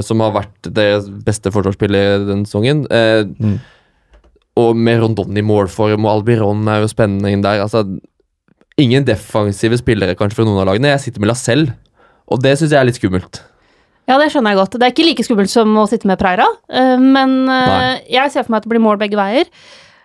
som har vært deres beste forsvarsspiller denne sesongen. Uh, Mm. Og med Rondon i målform, og Albiron er jo spennende der. Altså, ingen defensive spillere kanskje fra noen av lagene. Jeg sitter med Lacelle, og det syns jeg er litt skummelt. Ja, det skjønner jeg godt. Det er ikke like skummelt som å sitte med Preira, eh, men eh, Nei. jeg ser for meg at det blir mål begge veier.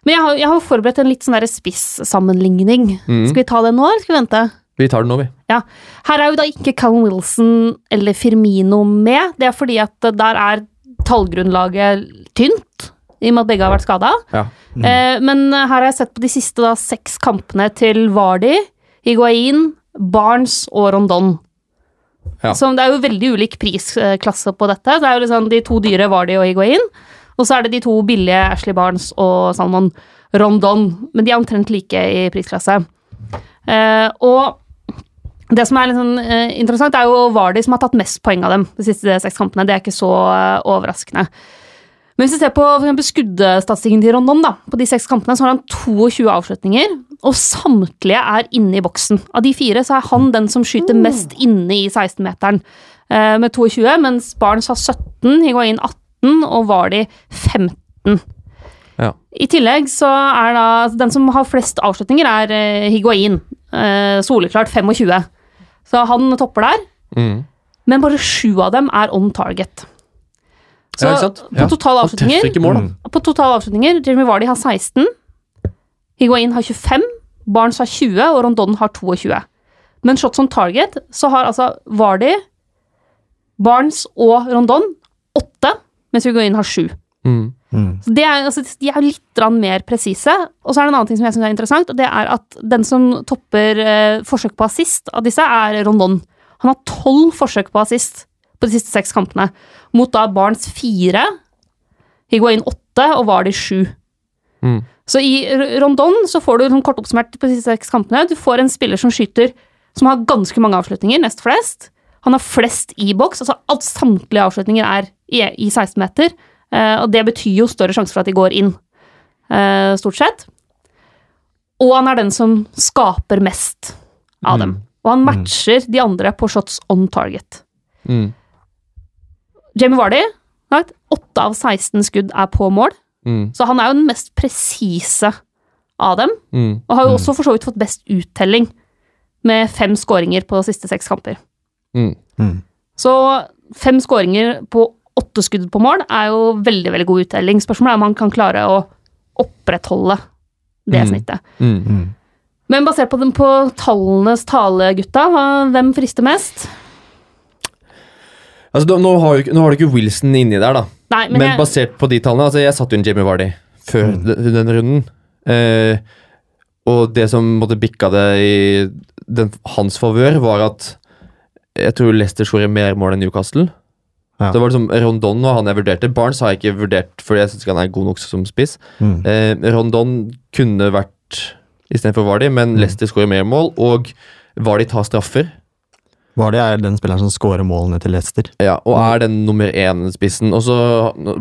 Men jeg har, jeg har forberedt en litt sånn spissammenligning. Mm. Skal vi ta den nå, eller skal vi vente? Vi tar det nå, vi. Her er jo da ikke Callum Wilson eller Firmino med. Det er fordi at der er tallgrunnlaget tynt, i og med at begge har vært skada. Ja. Mm. men her har jeg sett på de siste da, seks kampene til Vardi, Higuain, Barnes og Rondon. Ja. Så det er jo veldig ulik prisklasse på dette. Det er jo liksom de to dyre Vardi og Higuain, og så er det de to billige Ashley Barnes og Salmon Rondon. Men de er omtrent like i prisklasse. Eh, og det som er litt sånn, eh, interessant, er jo Vardi som har tatt mest poeng av dem de siste seks kampene. Det er ikke så eh, overraskende. Men hvis vi ser på for skuddstatistikken til Rondon, da, på de seks kampene, så har han 22 avslutninger, og samtlige er inne i boksen. Av de fire så er han den som skyter mest inne i 16-meteren, eh, med 22, mens Barnes har 17, Higuain 18 og Vardi 15. Ja. I tillegg så er da altså den som har flest avslutninger, er eh, Higuain. Eh, soleklart 25. Så han topper der, Mm. men bare sju av dem er on target. Så Ja, ikke sant? på totale avslutninger mål. Mm. på total avslutninger, Jeremy Vardy har 16, Higuain har 25, Barnes har 20 og Rondon har 22. Men shots on target så har altså Vardy, Barnes og Rondon 8, mens Higuain har 7. Mm. Mm. Så det er, altså, de er litt mer presise. Og så er det en annen ting som jeg synes er interessant, og det er at den som topper eh, forsøk på assist av disse, er Rondon. Han har tolv forsøk på assist på de siste seks kampene, mot da Barnes fire, Higuain åtte og Vardy sju. Mm. Så i Rondon så får du sånn kort oppsummert på de siste seks kampene. Du får en spiller som skyter som har ganske mange avslutninger, nest flest. Han har flest i boks, altså alt samtlige avslutninger er i, i 16 meter. Eh, og det betyr jo større sjanse for at de går inn, eh, stort sett. Og han er den som skaper mest av dem. Og han matcher de andre på shots on target. Mm. Jamie Vardy, Åtte 8 av 16 skudd er på mål, Mm. så han er jo den mest presise av dem. Mm. Og har jo også for så vidt fått best uttelling, med fem skåringer på de siste seks kamper. Mm. Mm. Så fem skåringer på åtte skudd på mål er jo veldig veldig god uttelling. Spørsmålet er om han kan klare å opprettholde det Mm. snittet. Mm. Mm. Men basert på, den, på tallenes tale, gutta, hvem frister mest? Altså, da, nå, har du, nå har du ikke Wilson inni der, da. Nei, Men, men, jeg, basert på de tallene altså Jeg satte jo inn Jamie Vardy før Mm. den, den runden. Eh, og det som måtte bikka det i den, hans favør, var at jeg tror Leicester skårer mer mål enn Newcastle. Ja. Det var liksom Rondon og han jeg vurderte. Barnes har jeg ikke vurdert, fordi jeg syns han er god nok som spiss. Mm. Eh, Rondon kunne vært istedenfor Vardy, men Mm. Leicester skårer mer mål, og Vardy tar straffer. Vardy er den spilleren som scorer målene til Leicester. Ja, og er den nummer én-spissen. Og så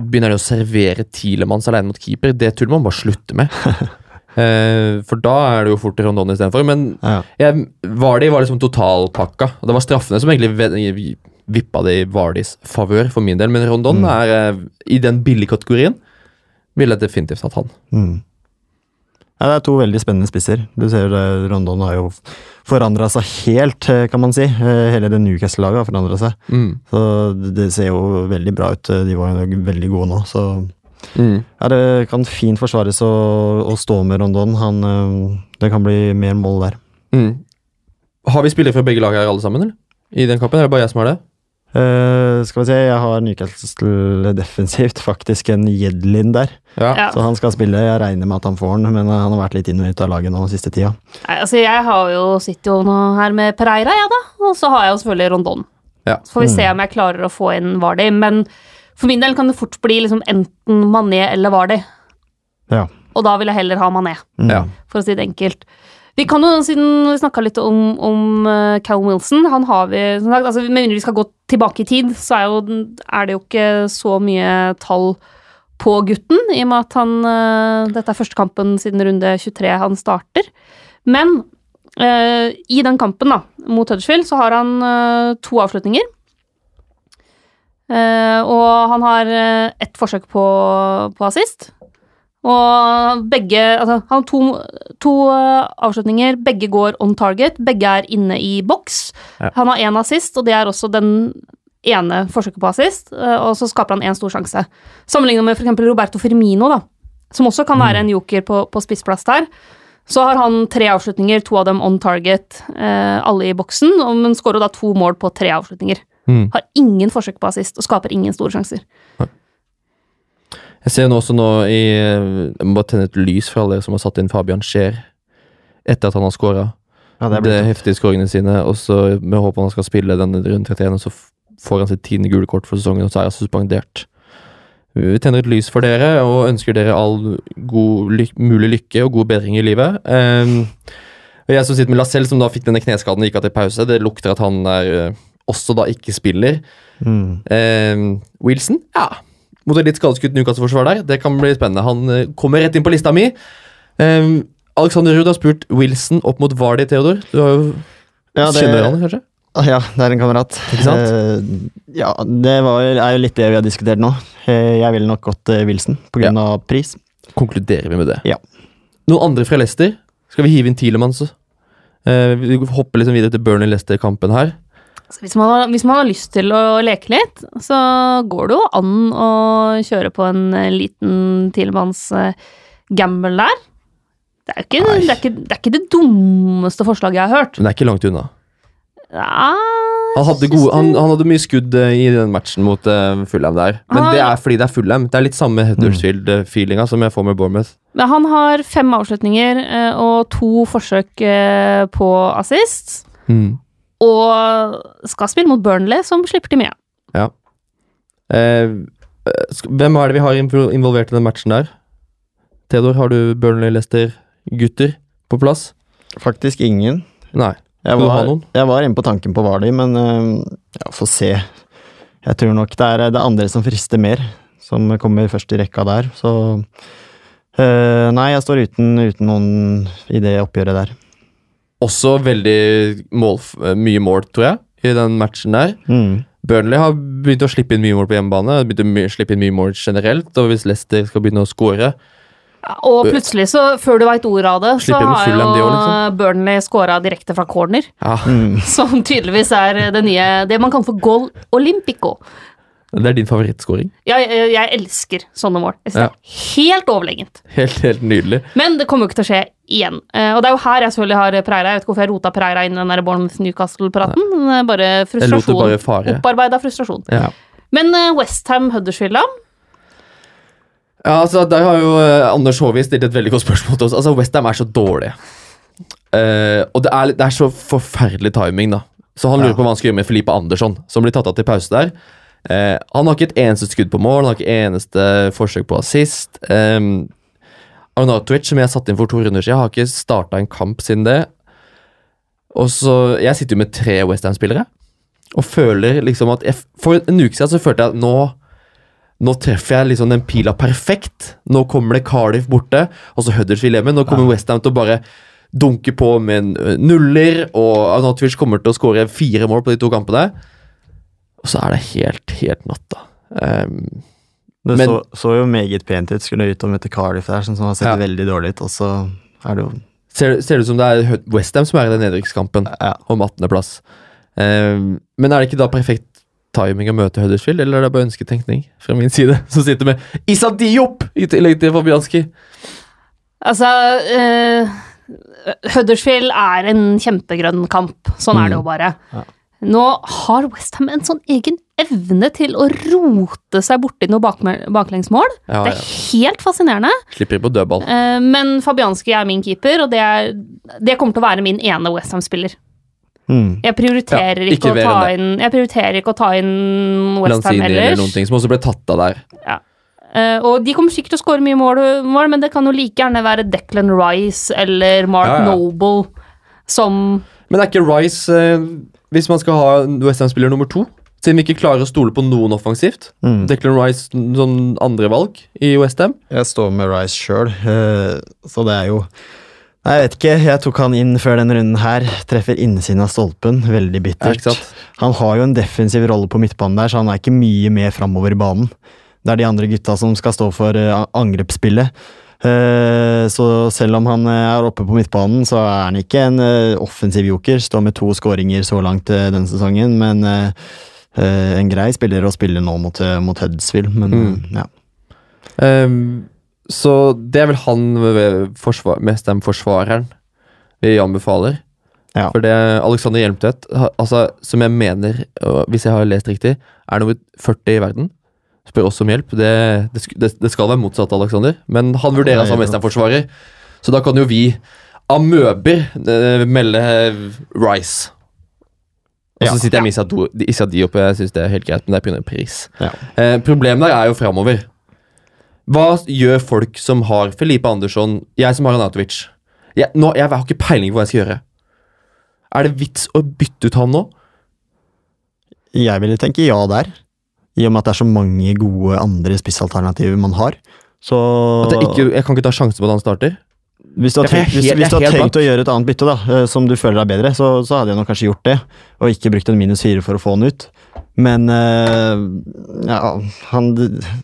begynner de å servere Tilemanns alene mot keeper. Det tuller man bare slutte med. eh, for da er det jo fort Rondon istedenfor. Men Ja. jeg, Vardy var liksom totalpakka. Og det var straffene som egentlig vippa det i Vardys favør, for min del. Men Rondon Mm. er eh, i den billige kategorien. Ville jeg definitivt hatt han. Mm. Ja, det er to veldig spennende spisser. Du ser det, Rondon har jo forandra seg helt, eh, kan man si. Eh, Hele det Newcastle-laget har forandra seg. Mm. Så det- ser jo veldig bra ut. De var jo veldig gode nå, så Mm. ja, det kan fint forsvares å, å stå med Rondon. Han, eh, det kan bli mer mål der. Mm. Har vi spillere fra begge lag her, alle sammen? eller? I den kampen? Er det bare jeg som har det? Eh, skal vi se, jeg har Newcastle defensivt, faktisk en Jedlin der. Ja. Så han skal spille. Jeg regner med at han får den, men han har vært litt inn og ut av laget nå siste tida. nei, altså, jeg har jo, sitter jo nå her med Pereira, jeg, da. Og så har jeg jo selvfølgelig Rondon. Ja. Så får vi se om jeg klarer å få inn Vardi. Men for min del kan det fort bli liksom enten Mané eller Vardi. Ja. Og da vil jeg heller ha Mané, Mm. Ja. for å si det enkelt. Vi kan jo, siden vi snakka litt om, om eh, Callum Wilson Han har vi som sagt, altså, Med mindre vi skal gå tilbake i tid, så er, jo, er det jo ikke så mye tall på gutten, i og med at han eh, Dette er første kampen siden runde 23 han starter. Men uh, i den kampen da, mot Huddersfield så har han uh, to avslutninger. Uh, og han har ett forsøk på, på assist. Og begge Altså, han har to, to eh, avslutninger. Begge går on target. Begge er inne i boks. Ja. Han har én assist, og det er også den ene forsøket på assist. eh, og så skaper han én stor sjanse. Sammenlignet med f.eks. Roberto Firmino, da, som også kan være en joker på, på spissplass der. Så har han tre avslutninger, to av dem on target, eh, alle i boksen, men skårer da to mål på tre avslutninger. Mm. Har ingen forsøk på assist og skaper ingen store sjanser. Jeg ser nå også nå i Jeg må bare tenne et lys for alle som har satt inn Fabian Scheer etter at han har scora. Ja, det er er heftige skåringene sine, og så med håp om han skal spille denne rundt 31, og så får han sitt tiende gule kort for sesongen, og så er han suspendert. Vi tenner et lys for dere og ønsker dere all god ly mulig lykke og god bedring i livet. Um, og jeg som sitter med Lacelle, som da fikk denne kneskaden og gikk av til pause, det lukter at han er, eh, også da ikke spiller. mm. Um, Wilson, ja. Mot et litt skadeskutt Newcastle-forsvar der. Det kan bli spennende. Han eh, kommer rett inn på lista mi. Um, Alexander Ruud har spurt Wilson opp mot Vardy, Theodor. Du har jo ja, det, Kjenner han kanskje? Ah, Ja, det er en kamerat. Ikke sant? Uh, ja, det var, er jo litt det vi har diskutert nå. Uh, jeg ville nok gått uh, Wilson på grunn av pris. Konkluderer vi med det. Ja. Noen andre fra Leicester? Skal vi hive inn Tielemann, så? Eh, vi hopper liksom videre til Burnley-Leicester-kampen her. Så hvis, man har, hvis man har lyst til å leke litt, så går det jo an å kjøre på en eh, liten Tilemanns eh, gamble der. Det er, ikke, det, er ikke, det er ikke det dummeste forslaget jeg har hørt. Men det er ikke langt unna. Ja, Han hadde, gode, han, han hadde mye skudd eh, i den matchen mot uh, Fulham der. Men har, det er fordi det er Fulham. Det er litt samme Huddersfield-feelinga som jeg får med Bournemouth. Men han har fem avslutninger og to forsøk på assist. Mm. Og skal spille mot Burnley, som slipper til mye. Eh, hvem er det vi har involvert i den matchen der? Theodor, har du Burnley-Lester-gutter på plass? Faktisk ingen. Nei. Jeg var, jeg var inne på tanken på Vardy, men eh, ja, få se. Jeg tror nok det er det andre som frister mer, som kommer først i rekka der. Så eh, nei, jeg står uten, uten noen i det oppgjøret der. Også veldig mål, eh, mye mål, tror jeg, i den matchen der. Mm. Burnley har begynt å slippe inn mye mål på hjemmebane. Begynt å slippe inn mye mål generelt, og hvis Leicester skal begynne å score Og plutselig, så før du veit ordet av det, så har jo de liksom? Burnley skåra direkte fra corner. ja. Mm. Som tydeligvis er det nye Det man kaller for goal olympico. Det er din favorittskåring? Jeg, jeg, jeg elsker sånne mål. Jeg synes Ja. Det er helt overlegent. Helt, helt nydelig. Men det kommer jo ikke til å skje igjen. Eh, og det er jo her jeg selvfølgelig har Pereira. Jeg vet ikke hvorfor jeg rota Pereira inn i den Bournemouth-Newcastle-praten. er Bare frustrasjon. bare fare. Opparbeida frustrasjon. Ja. Men uh, Westham Huddersfield, da? Ja, altså, Der har jo eh, Anders Håvi stilt et veldig godt spørsmål til oss. Altså, Westham er så dårlige. Uh, og det er, det er så forferdelig timing, da. Så han lurer Ja. på hva han skal gjøre med Filipe Andersson, som blir tatt av til pause der. Eh, han har ikke et eneste skudd på mål, han har ikke eneste forsøk på assist. Eh, Arnatovic, som jeg satte inn for to runder siden, har ikke starta en kamp siden det. Og så, Jeg sitter jo med tre Westham-spillere og føler liksom at jeg, For en uke siden så følte jeg at nå nå treffer jeg liksom den pila perfekt. Nå kommer det Cardiff borte, og så Huddersfield hjemme. Nå kommer Westham til å bare dunke på med en, nuller, og Arnautovic kommer til å skåre fire mål på de to kampene. Og så er det helt, helt natta. Um, Det Men- så, så jo meget pent ut. Skulle ut og møte Cardiff der, som har sett Ja. veldig dårlig ut. Og så er det jo ser, ser det ut som det er Westham som er i den nedrykkskampen Ja. om 18.-plass. Um, men er det ikke da perfekt timing å møte Huddersfield, eller er det bare ønsketenkning fra min side, som sitter med Issa Diop i tillegg til Fabianski? Altså uh, Huddersfield er en kjempegrønn kamp. Sånn er det jo bare. Ja. Nå har Westham en sånn egen evne til å rote seg borti noe bak baklengsmål. Ja, Det ja. er helt fascinerende. Slipper på dødball. Eh, men Fabianski er min keeper, og det, er, det kommer til å være min ene Westham-spiller. mm. Jeg prioriterer Ja, ikke ikke, inn Jeg prioriterer ikke å ta inn Westham Lanzini eller noen ting, som også ble tatt av der. Eh, og de kommer sikkert til å skåre mye mål, mål, men det kan jo like gjerne være Declan Rice eller Mark Ja, ja. Noble som Men er ikke Rice, eh, hvis man skal ha Westham-spiller nummer to Siden vi ikke klarer å stole på noen offensivt. Mm. Declan Rice sånn andrevalg i Westham. Jeg står med Rice sjøl, så det er jo Jeg vet ikke, jeg tok han inn før denne runden her. Treffer innsiden av stolpen. Veldig bittert. Han har jo en defensiv rolle på midtbanen der, så han er ikke mye med framover i banen. Det er de andre gutta som skal stå for eh, angrepsspillet. Eh, så selv om han eh, er oppe på midtbanen, så er han ikke en eh, offensiv joker. Står med to skåringer så langt denne sesongen, men en grei spiller å spille nå mot, mot Hudsville, men Mm. ja. Um, så det er vel han forsvar, mest den forsvareren vi anbefaler. Ja. For det Alexander Hjelmtvedt, altså, som jeg mener, hvis jeg har lest riktig, er nummer 40 i verden. Spør oss om hjelp. Det, det, det, skal være motsatt, Alexander, men han vurderes som Ja, ja. Mestham-forsvarer. Så da kan jo vi amøber eh, melde Rice. Og så Ja. sitter jeg med Issa Diop, og jeg syns det er helt greit, men det er pga. pris. Ja. Eh, problemet der er jo framover. Hva gjør folk som har Felipe Andersson, jeg som har Anatovic? Jeg, nå, jeg har ikke peiling på hva jeg skal gjøre. Er det vits å bytte ut han nå? Jeg ville tenke ja der. I og med at det er så mange gode andre spissalternativer man har. Så At jeg, ikke, jeg kan ikke ta sjansen på at han starter? Hvis du har tenkt, hvis, hvis du har tenkt å gjøre et annet bytte, da, eh, som du føler er bedre, så, så hadde jeg nok kanskje gjort det. Og ikke brukt en minus fire for å få han ut. Men eh, ja, han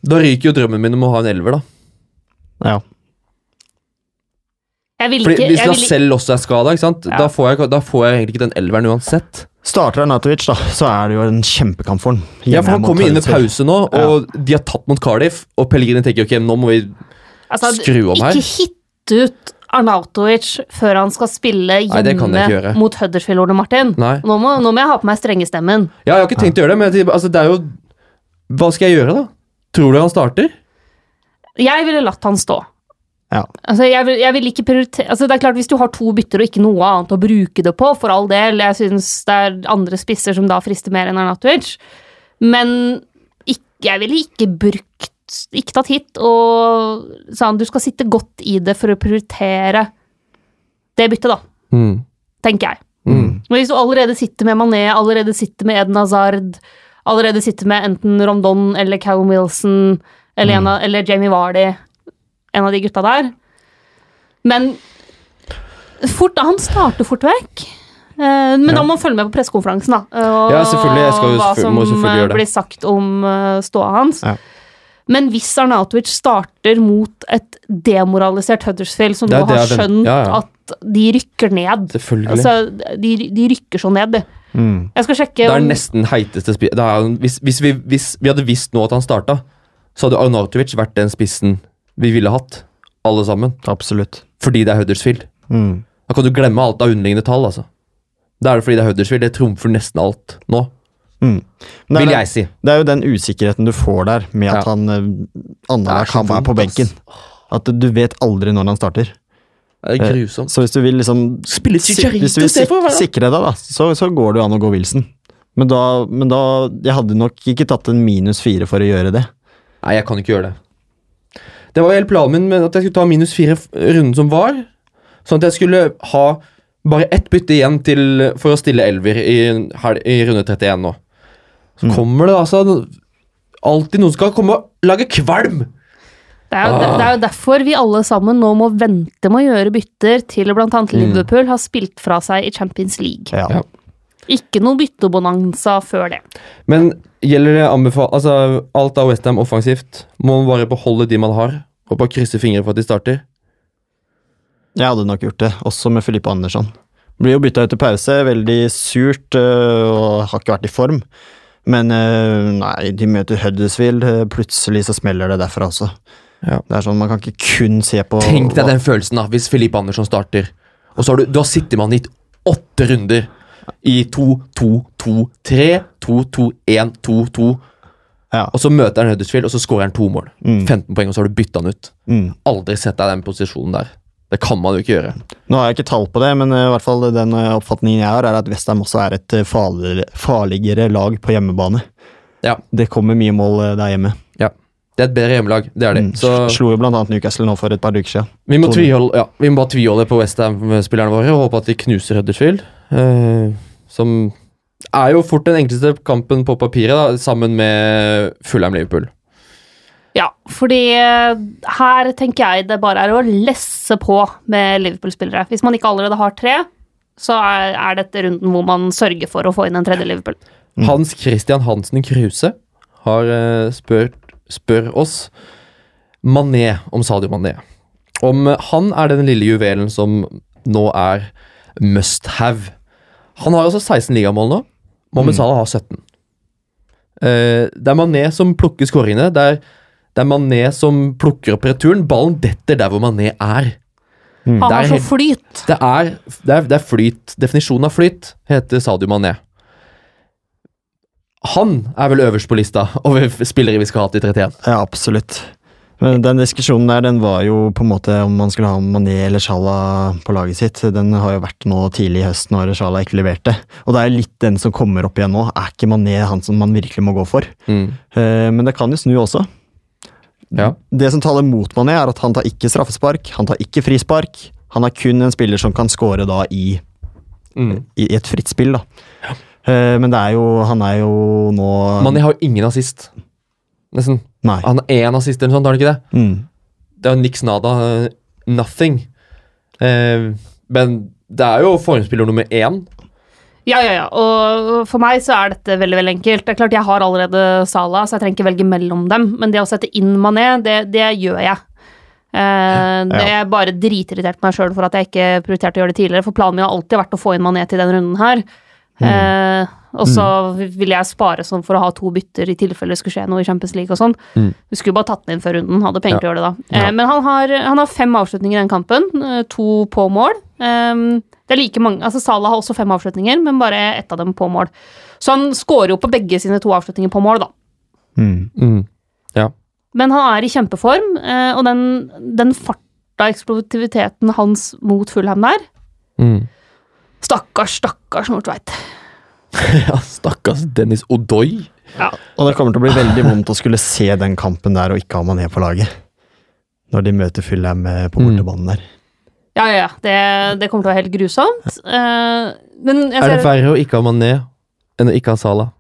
Da ryker jo drømmen min om å ha en elver, da. Ja. Jeg vil Fordi Hvis jeg vil, Lacelle også er skada, Ja. da, får jeg- da får jeg egentlig ikke den elveren uansett. Starter Arnautovic, da, så er det jo en kjempekamp for han. Ja, for Han kommer inn i pause nå, og de har tatt mot Cardiff. Og Pellegrini tenker ok, nå må vi altså, skru om her. Ikke hit ut Arnautovic før han skal spille hjemme Nei, mot Huddersfield, Ole Martin. Nå må, nå må jeg ha på meg strengestemmen. Ja, jeg har ikke tenkt å gjøre det, men altså, det er jo Hva skal jeg gjøre, da? Tror du han starter? Jeg ville latt han stå. Ja. Altså, jeg vil, jeg vil ikke prioritere altså, Det er klart Hvis du har to bytter og ikke noe annet å bruke det på, for all del, jeg syns det er andre spisser som da frister mer enn Arnatovic, men ikke, jeg ville ikke brukt Ikke tatt hit og sa han du skal sitte godt i det for å prioritere det byttet, da, Mm. tenker jeg. Mm. Men hvis du allerede sitter med Mané, allerede sitter med Eden Hazard, allerede sitter med enten Rondon eller Callum Wilson eller, en eller Jamie Vardy, en av de gutta der Men fort, han starter fort vekk. Eh, Men Ja. da må man følge med på pressekonferansen, da. Og Ja, selvfølgelig, jeg skal hva som må selvfølgelig gjøre det. eh, blir sagt om eh, ståa hans. Ja. Men hvis Arnautovic starter mot et demoralisert Huddersfield, som nå har skjønt ja, ja. at de rykker ned. Altså, de, de rykker så ned, de. Mm. Jeg skal sjekke det er om nesten heiteste spi- det jo- hvis, hvis, vi, hvis vi hadde visst nå at han starta, så hadde Arnautovic vært den spissen vi ville hatt. Alle sammen. Absolutt. Fordi det er Huddersfield. Mm. Da kan du glemme alt av underliggende tall, altså. Det er det fordi det er Huddersfield. Det trumfer nesten alt nå, Mm. Vil det, er, jeg si. det er jo den usikkerheten du får der, med at Ja. han eh, annenhver er kamp er på benken. At du vet aldri når han starter. Det er grusomt. Så hvis du vil liksom Spille Chicharito Hvis du vil for, sik sikre deg, da, så, så går det jo an å gå Wilson. Men da, men da Jeg hadde nok ikke tatt en minus fire for å gjøre det. Nei, jeg kan ikke gjøre det. Det var hele planen min med at jeg skulle ta minus fire runden som var. Sånn at jeg skulle ha bare ett bytte igjen til, for å stille elver i, i runde 31 nå. Så kommer det altså alltid noen skal komme og lage kvalm! Det er, jo, Ah. det er jo derfor vi alle sammen nå må vente med å gjøre bytter til bl.a. Liverpool har spilt fra seg i Champions League. Ja. Ja. Ikke noe byttebonanza før det. Men gjelder det anbefal... Altså, alt av Westham offensivt. Må man bare beholde de man har, og bare krysse fingre for at de starter? Jeg hadde nok gjort det, også med Filippe Andersson. Blir jo bytta ut til pause, veldig surt øh, og har ikke vært i form. Men øh, nei, de møter Huddersfield, øh, plutselig så smeller det derfra også. Ja. Det er sånn, Man kan ikke kun se på Tenk deg den følelsen da, hvis Filippe Andersson starter. Og så har du, du har sittet med han i åtte runder. I 2-2-2-3, 2-2-1, 2-2. Ja. Og så møter han Huddersfield, og så skårer han to mål. Mm. 15 poeng, og så har du bytta han ut. Mm. Aldri sett deg i den posisjonen der. Det kan man jo ikke gjøre. Nå har jeg ikke tall på det, men øh, i hvert fall den øh, oppfatningen jeg har, er at Westham også er et øh, farligere, farligere lag på hjemmebane. Ja. Det kommer mye mål der hjemme. Det er et bedre hjemmelag, det er det. Mm. Slo jo annet Newcastle nå for et par uker siden. vi må, to- tviholde, ja, vi må bare tviholde på Westham-spillerne våre og håpe at de knuser Huddersfield. eh, som er jo fort den enkleste kampen på papiret, da, sammen med Fulham-Liverpool. Ja, fordi eh, her tenker jeg det bare er å lesse på med Liverpool-spillere. Hvis man ikke allerede har tre, så er, er dette runden hvor man sørger for å få inn en tredje Liverpool. Mm. Hans Christian Hansen Kruse har eh, spurt, spør oss Mané om Sadio Mané. Om eh, han er den lille juvelen som nå er must have. Han har altså 16 ligamål nå. Mohammed Mm. Salah har 17. Uh, det er Mané som plukker skåringene. Det er, det er Mané som plukker opp returen. Ballen detter der hvor Mané er. Mm. Han har så flyt. Det er, det, er, det er flyt. Definisjonen av flyt heter Sadio Mané. Han er vel øverst på lista over spillere vi skal ha til 31. Ja, absolutt. Men den diskusjonen der, den var jo på en måte om man skulle ha Mané eller Salah på laget sitt. Den har jo vært nå tidlig i høst når Salah ikke leverte. Og det er litt den som kommer opp igjen nå. Er ikke Mané han som man virkelig må gå for? Mm. Eh, men det kan jo snu også. Ja. Det som taler mot Mané, er at han tar ikke straffespark, han tar ikke frispark. Han er kun en spiller som kan score da i, Mm. i et fritt spill, da. Eh, men det er jo Han er jo nå Mané har jo ingen assist. Nesten. Nei. Han har én assist eller noe sånt, har han ikke det? Mm. Det er jo niks nada. eh, Nothing. Eh, men det er jo formspiller nummer én. Ja, ja, ja. Og for meg så er dette veldig veldig enkelt. Det er klart Jeg har allerede Sala, så jeg trenger ikke velge mellom dem. Men det å sette inn Mané, det, det gjør jeg. Eh, det er bare dritirritert på meg sjøl for at jeg ikke prioriterte å gjøre det tidligere. For planen min har alltid vært å få inn Mané til den runden her. Eh, og så ville jeg spare sånn for å ha to bytter i tilfelle det skulle skje noe i Champions League og sånn. Mm. Vi skulle bare tatt den inn før runden, hadde penger Ja. til å gjøre det da. Eh, Ja. Men han har, han har fem avslutninger i den kampen, eh, to på mål. Eh, det er like mange, altså Salah har også fem avslutninger, men bare ett av dem på mål. Så han scorer jo på begge sine to avslutninger på mål, da. Mm. Mm. Ja. Men han er i kjempeform, eh, og den, den farta, eksplosiviteten hans mot Fulham der Mm. Stakkars, stakkars Nordtveit. ja, stakkars Dennis Odoi. Og det kommer til å bli veldig vondt å skulle se den kampen der og ikke ha Mané på laget. Når de møter Fulham eh, på Mm. bortebanen der. Ja, ja, ja. Det, det kommer til å være helt grusomt. Eh, men jeg Er det verre å ikke ha Mané enn å ikke ha Salah?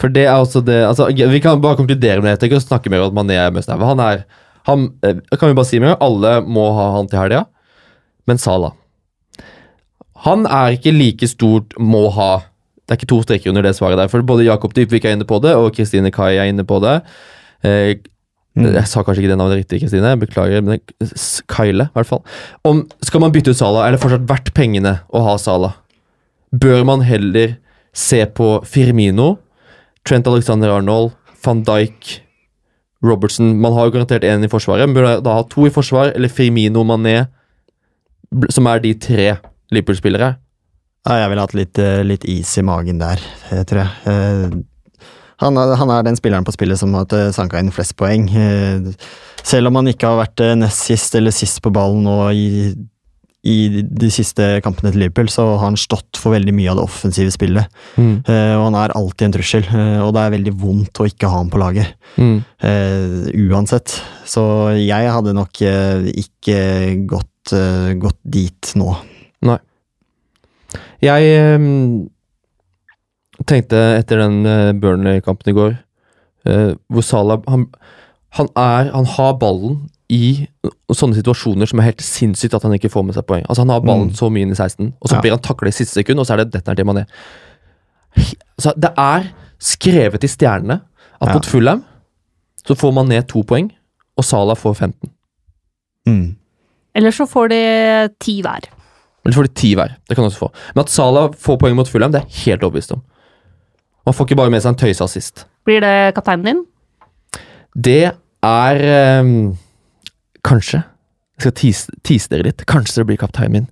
For det er også det altså, Vi kan bare konkludere med det. Jeg å snakke mer om at Mané er mest. Han er han, eh, Kan vi bare si med en gang, Alle må ha han til helga, men Salah Han er ikke like stort må ha. Det er ikke to streker under det svaret der. For både Jakob Dybvik er inne på det, og Kristine Kai er inne på det. Eh, Mm. Jeg sa kanskje ikke det navnet riktig, Kristine. Beklager. men Kyle, i hvert fall. Om, skal man bytte ut Salah, er det fortsatt verdt pengene å ha Salah? Bør man heller se på Firmino, Trent Alexander Arnold, van Dijk, Robertson Man har jo garantert én i forsvaret. men Bør da ha to i forsvar, eller Firmino Mané, som er de tre Liverpool-spillere? Ja, jeg ville hatt litt, eh, litt is i magen der, Jeg tror jeg. Eh, Han er, han er den spilleren på spillet som har eh, sanka inn flest poeng. Eh, Selv om han ikke har vært eh, nest sist eller sist på ballen nå i, i de siste kampene til Liverpool, så har han stått for veldig mye av det offensive spillet. Mm. Eh, Og han er alltid en trussel, eh, og det er veldig vondt å ikke ha ham på laget. Mm. eh, uansett. Så jeg hadde nok eh, ikke gått, eh, gått dit nå. Jeg ehm, tenkte etter den uh, Burnley-kampen i går, eh, hvor Salah han, han, er, han har ballen i sånne situasjoner som er helt sinnssykt at han ikke får med seg poeng. Altså Han har ballen Mm. så mye inn i 16, og så Ja. blir han taklet i siste sekund, og så er det dette han til Mané. Altså, det er skrevet i stjernene at Ja. mot Fulham så får Mané to poeng, og Salah får 15. Mm. Eller så får de ti hver. Eller får de ti hver. Det kan du også få. Men at Salah får poeng mot Fulham, det er jeg helt overbevist om. Man får ikke bare med seg en tøyseassist. Blir det kapteinen din? Det er um, Kanskje. Jeg skal tease, tease dere litt. Kanskje det blir kapteinen min.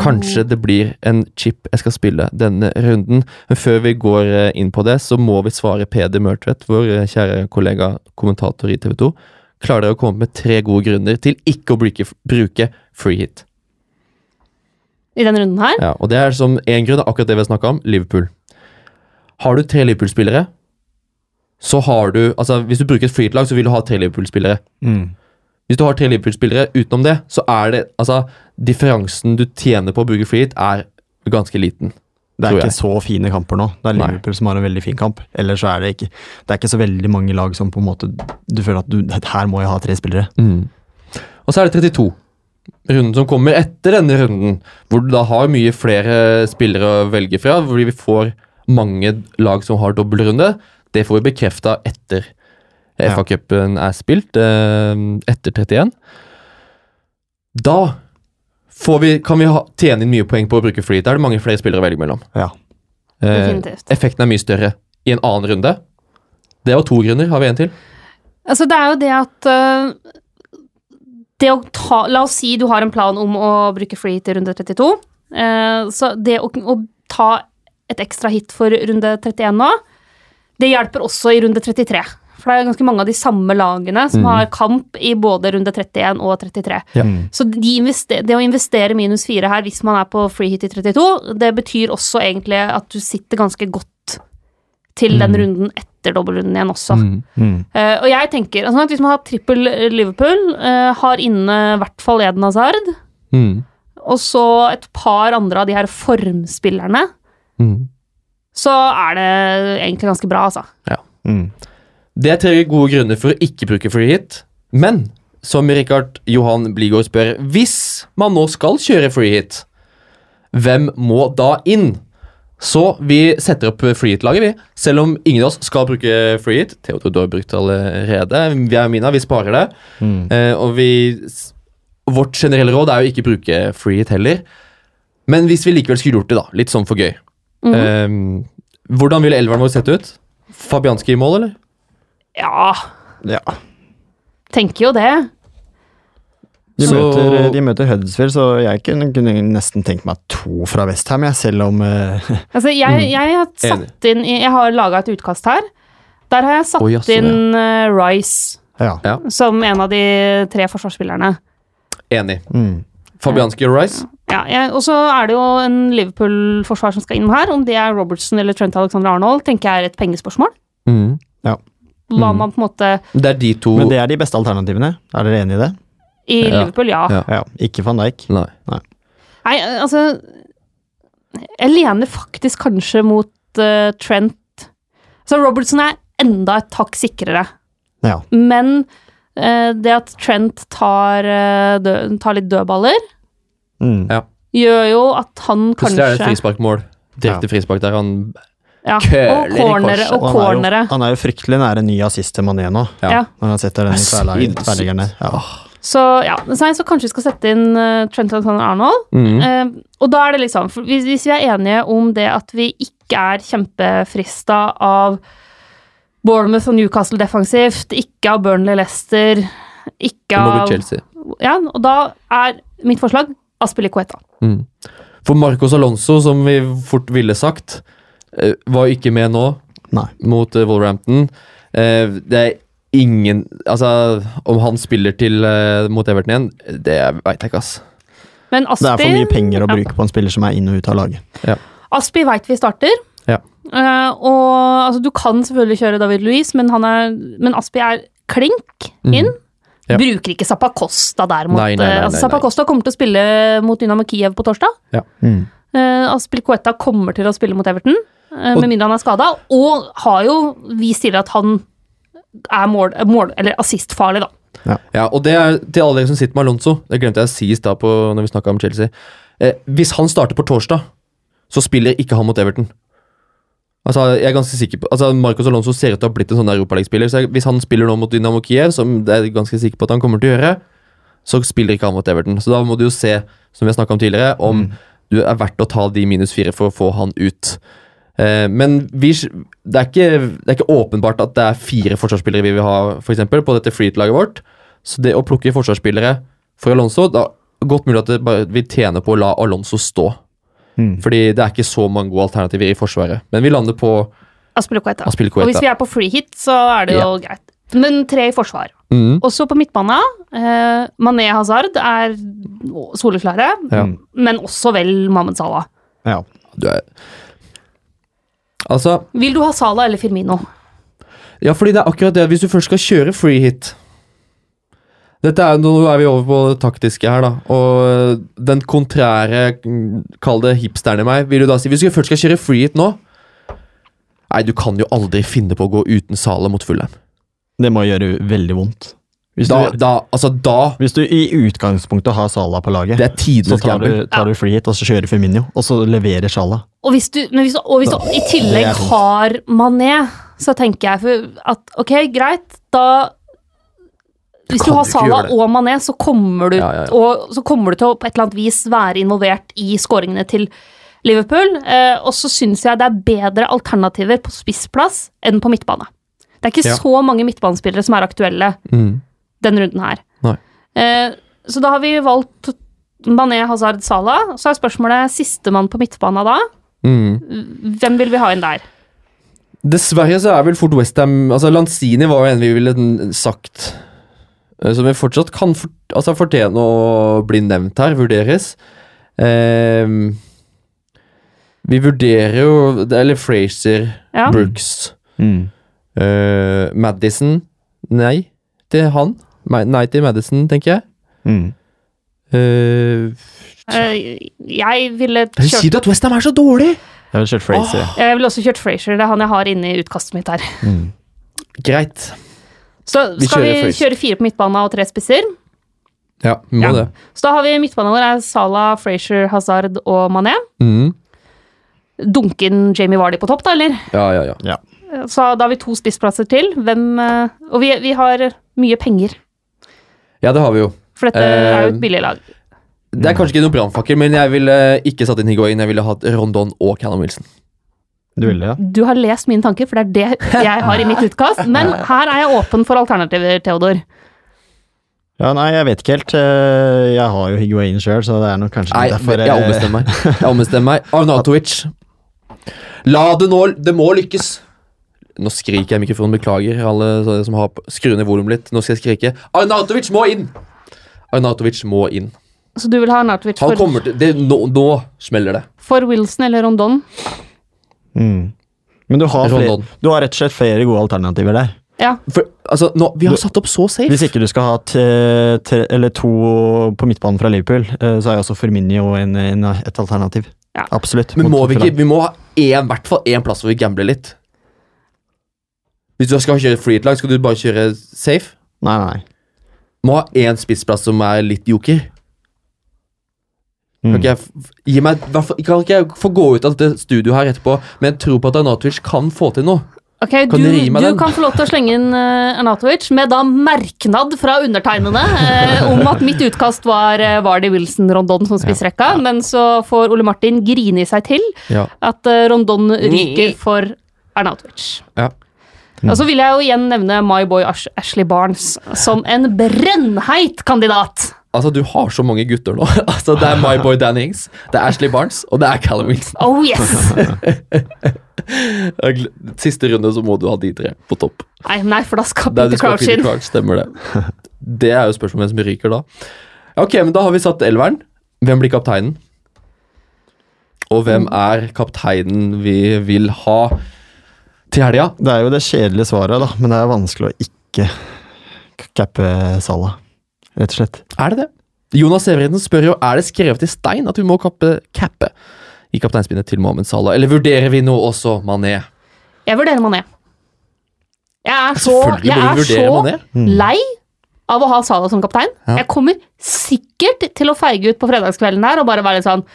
Kanskje det blir en chip jeg skal spille denne runden. Men før vi går eh, inn på det, så må vi svare Peder Mørtvedt, vår eh, kjære kollega kommentator i TV 2. Klarer dere å komme med tre gode grunner til ikke å bruke, bruke free hit? I denne runden her? Ja, og det er som én grunn, akkurat det vi har snakka om, Liverpool. Har du tre Liverpool-spillere, så har du Altså, hvis du bruker et free hit-lag, så vil du ha tre Liverpool-spillere. Mm. Hvis du har tre Liverpool-spillere utenom det, så er det Altså, differansen du tjener på å bruke free er ganske liten. Det er ikke så fine kamper nå. Det er Nei. Liverpool som har en veldig fin kamp. Ellers så er det ikke Det er ikke så veldig mange lag som på en måte Du føler at du Her må jeg ha tre spillere. Og så er det 32. Runden som kommer etter denne runden, hvor du da har mye flere spillere å velge fra, fordi vi får mange lag som har dobbeltrunde. Det får vi bekrefta etter Ja. FA-cupen er spilt, eh, etter 31. Da får vi, kan vi ha, tjene inn mye poeng på å bruke free. Da er det mange flere spillere å velge mellom. Ja. Eh, effekten er mye større i en annen runde. Det var to grunner. Har vi en til? Altså, det er jo det at øh, Det å ta La oss si du har en plan om å bruke free til runde 32. eh, så det å, å ta et ekstra hit for runde 31 nå, det hjelper også i runde 33. For det er ganske mange av de samme lagene som mm. har kamp i både runde 31 og 33. Ja. Så de det å investere minus fire her hvis man er på free hit i 32, det betyr også egentlig at du sitter ganske godt til den Mm. runden etter dobbeltrunden igjen også. Mm. Mm. Uh, og jeg tenker altså, at Hvis man har trippel Liverpool, uh, har inne i hvert fall Eden Hazard, Mm. og så et par andre av de her formspillerne, Mm. så er det egentlig ganske bra, altså. Mm. Det er tre gode grunner for å ikke bruke free hit. Men som Rikard Johan Bligård spør, hvis man nå skal kjøre free hit, hvem må da inn? Så vi setter opp free hit-laget, vi. Selv om ingen av oss skal bruke free hit. Theodor, du har brukt det allerede. Vi er Mina, vi sparer det. Mm. Eh, og vi Vårt generelle råd er jo ikke bruke free hit heller. Men hvis vi likevel skulle gjort det, da, litt sånn for gøy mm. eh, Hvordan ville elveren vår sett ut? Fabianski i mål, eller? Ja, Ja. tenker jo det. De, Så- møter, de møter Huddersfield, så jeg kunne, kunne nesten tenkt meg to fra Westham, jeg, selv om uh, Altså, jeg, Mm. jeg har satt inn Jeg har laga et utkast her. Der har jeg satt oh, jaså, inn uh, Rice Ja. Ja. som en av de tre forsvarsspillerne. Enig. Mm. Fabianski og Rice? Ja, jeg- Og så er det jo en Liverpool-forsvar som skal inn her. Om det er Robertson eller Trent Alexander Arnold, tenker jeg er et pengespørsmål. Mm. Hva Mm. man på en måte Det er de to Men det er de beste alternativene. Er dere enig i det? I Ja. Liverpool, ja. Ja. Ja. Ikke van Dijk. Nei. Nei, altså Jeg lener faktisk kanskje mot uh, Trent. Så Robertson er enda et hakk sikrere. Ja. Men uh, det at Trent tar, uh, dø, tar litt dødballer, Mm. Ja. gjør jo at han Plutselig er det et frisparkmål. Direkte Ja. frispark der han Ja. Køler Og i cornere. korset. Og Og han, er jo, han er jo fryktelig nære ny assist til Mané nå, Ja. Ja. når han setter den i tverrleggeren der. Ja. Så ja, så, så kanskje vi skal sette inn uh, Trent Alexander-Arnold. Mm. Uh, og da er det liksom for hvis, hvis vi er enige om det at vi ikke er kjempefrista av Bournemouth og Newcastle defensivt, ikke av Burnley Leicester, ikke av Chelsea. Ja, og da er mitt forslag Aspilicueta. Mm. For Marcos Alonso, som vi fort ville sagt, eh, var ikke med nå Nei. mot Wolverhampton. Eh, Det er ingen Altså, om han spiller til uh, mot Everton igjen, det veit jeg ikke, ass. Men Aspi Det er for mye penger å ja. bruke på en spiller som er inn og ut av laget. Aspi veit vi starter. Ja. Uh, og altså, du kan selvfølgelig kjøre David Louise, men, han er, men Aspi er klink inn. Mm. Ja. Bruker ikke Zappacosta der mot Nei, nei, nei, eh, altså, nei. Kommer til å spille mot Dynamo Kiev på torsdag. Mm. Uh, Aspilicueta kommer til å spille mot Everton, uh, med mindre han er skada. Og har jo vist tidligere at han er mål, mål, eller assistfarlig, da. Ja, og det er til alle dere som sitter med Alonso. Det glemte jeg å si i stad når vi snakka om Chelsea. Eh, hvis han starter på torsdag, så spiller ikke han mot Everton. Altså, jeg er ganske sikker på Altså, Marcos Alonso ser ut til å ha blitt en sånn Europaliga-spiller. Så hvis han spiller nå mot Dynamo Kiev, som jeg er ganske sikker på at han kommer til å gjøre, så spiller ikke han mot Everton. Så da må du jo se, som vi har snakka om tidligere, om du er verdt å ta de minus fire for å få han ut. Eh, men vi, det, er ikke, det er ikke åpenbart at det er fire forsvarsspillere vi vil ha for eksempel, på dette freet-laget vårt. Så det å plukke forsvarsspillere for Alonso da, Godt mulig at det bare, vi tjener på å la Alonso stå. Mm. Fordi det er ikke så mange gode alternativer i forsvaret. Men vi lander på Aspilicueta. Og hvis vi er på free hit, så er det jo greit. Men tre i forsvar. mm, Også på midtbane. Eh, Mané Hazard er soleklare, Ja. Men også vel Mahmed Salah. Ja. du er, Altså Vil du ha Sala eller Firmino? Ja, fordi det er akkurat det. Hvis du først skal kjøre free hit Dette er, Nå er vi over på det taktiske her, da. Og den kontrære, kall det hipsteren i meg, vil du da si Hvis du først skal kjøre free hit nå Nei, du kan jo aldri finne på å gå uten Sala mot Fulham. Det må gjøre veldig vondt. Hvis Da, du, da, altså da hvis du i utgangspunktet har Salah på laget, Det er så tar du, tar du free hit, og så kjører Firmino, og så leverer Salah. Og hvis du, men hvis, og hvis du i tillegg dumt. har Mané, så tenker jeg for at ok, greit, da Hvis du har Sala Salah og Mané, så kommer, du, Ja, ja, ja. Og, så kommer du til å på et eller annet vis være involvert i skåringene til Liverpool. Eh, og så syns jeg det er bedre alternativer på spissplass enn på midtbane. Det er ikke Ja. så mange midtbanespillere som er aktuelle Mm. Denne runden her. Nei. Eh, så da har vi valgt Mané, Hazard, Salah. Så er spørsmålet sistemann på midtbana da. Mm. Hvem vil vi ha inn der? Dessverre så er vel fort Westham altså Lanzini var jo en vi ville sagt eh, Som vi fortsatt kan for, altså fortjene å bli nevnt her, vurderes. Eh, vi vurderer jo Eller Fraser, Ja. Brooks, Mm. eh, Madison Nei til han. Nei in Madison, tenker jeg. Mm. Uh, Eh, jeg ville kjørt du at Westham er så dårlig?! Jeg ville kjørt Frazier. Oh. Jeg ville også kjørt Frazier. Det er han jeg har inne i utkastet mitt her. Mm. Greit. Så Vi skal vi kjører kjøre fire på midtbane og tre spisser. Ja, vi må Ja. det. Så da har vi midtbanen vår er Salah, Frazier, Hazard og Mané. Mm. Dunken Jamie Vardy på topp, da, eller? Ja, ja, ja. Så da har vi to spissplasser til. Hvem eh, Og vi, vi har mye penger, Ja, det har vi jo. for dette er jo Eh, et billig lag. Det er kanskje ikke noen brannfakkel, men jeg ville ikke satt inn Higuain. Jeg ville hatt Rondon og Callum Wilson. Du ville, ja? Du har lest mine tanker, for det er det jeg har i mitt utkast. Men her er jeg åpen for alternativer, Theodor. Ja, nei, jeg vet ikke helt. Eh, Jeg har jo Higuain sjøl, så det er nok kanskje Nei, derfor jeg ombestemmer meg. Jeg ombestemmer meg. Arnatovic. La det nå Det må lykkes. Nå skriker jeg i mikrofonen, beklager alle som har Skru ned volumet litt. Nå skal jeg skrike. Arnatovic må inn! Arnatovic må inn. Så du vil ha Arnautovic Han for, kommer til det, nå, nå smeller det. for Wilson eller Rondon? Mm. Men du har, flere, du har rett og slett flere gode alternativer der. Ja. For, altså, nå, vi har Du- satt opp så safe. Hvis ikke du skal ha te, tre, eller to på midtbanen fra Liverpool, eh, så er jo også Firmino en, en, et alternativ. Ja. Absolutt. Men må vi ikke Vi må ha en, hvert fall én plass hvor vi gambler litt. Hvis du skal kjøre free lag, skal du bare kjøre safe? Nei, nei. Må ha én spissplass som er litt joker. Mm. Kan ikke jeg, gi meg, kan ikke jeg få gå ut av dette studioet her etterpå med en tro på at Arnautovic kan få til noe? Ok, Kan du, du du kan få lov til å slenge inn uh, Arnautovic med da merknad fra undertegnede uh, om at mitt utkast var uh, Vardy Wilson Rondon som spissrekka, men så får Ole Martin grine i seg til Ja. at uh, Rondon ryker for Arnautovic. Ja. Og så vil jeg jo igjen nevne My Boy Ash Ashley Barnes som en brennheit kandidat. Altså, du har så mange gutter nå. altså, Det er My Boy Dan Ings, det er Ashley Barnes, og det er Callum Wilson. Oh yes! Siste runde så må du ha de tre på topp. Nei, nei, for da skal Peter Crouch inn. Crouch, stemmer det. Det er jo spørsmålet hvem som ryker da. Ok, men da har vi satt elveren. Hvem blir kapteinen? Og hvem er kapteinen vi vil ha til helga? Det er jo det kjedelige svaret, da, men det er vanskelig å ikke cappe Salah, rett og slett. Er det det? Jonas Severiden spør jo er det skrevet i stein at vi må kappe cappe i kapteinspinnet til Mohammed Salah, eller vurderer vi nå også Mané? Jeg vurderer Mané. Jeg er så, jeg er så lei av å ha Salah som kaptein. Ja. Jeg kommer sikkert til å feige ut på fredagskvelden her og bare være litt sånn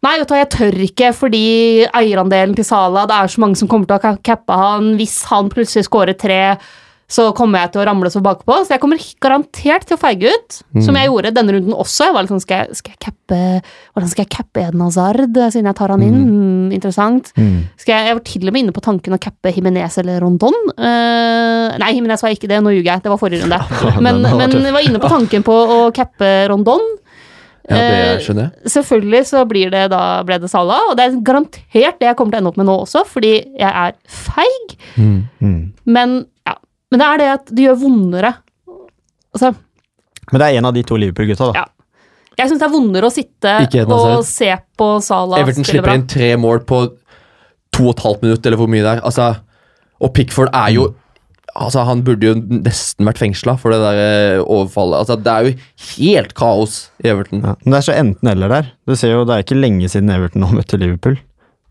Nei, vet du hva, jeg tør ikke fordi eierandelen til Salah Det er så mange som kommer til å cappe han. Hvis han plutselig scorer tre, så kommer jeg til å ramle så bakpå. Så jeg kommer garantert til å feige ut, Mm. som jeg gjorde denne runden også. Jeg var litt sånn, skal jeg, skal jeg cappe Hvordan skal jeg cappe Eden Hazard, siden jeg tar han inn? Mm. interessant. Skal jeg, jeg var til og med inne på tanken å cappe Jimenez eller Rondon. Uh, nei, Jimenez var ikke det, nå ljuger jeg. Det var forrige runde. Men, men jeg var inne på tanken på å cappe Rondon. Ja, det Eh, skjønner jeg. Selvfølgelig så blir det da ble det Salah, og det er garantert det jeg kommer til å ende opp med nå også, fordi jeg er feig. Mm. Men, ja. Men det er det at det gjør vondere. Altså, Men det er en av de to Liverpool-gutta, da. Ja. jeg syns det er vondere å sitte og se på Salah Everton slipper inn tre mål på to og et halvt minutt, eller hvor mye det er. Altså, og Pickford er jo Altså, Han burde jo nesten vært fengsla for det der eh, overfallet. Altså, Det er jo helt kaos i Everton. Ja. Men det er så enten-eller der. Du ser jo, Det er ikke lenge siden Everton nå møtte Liverpool.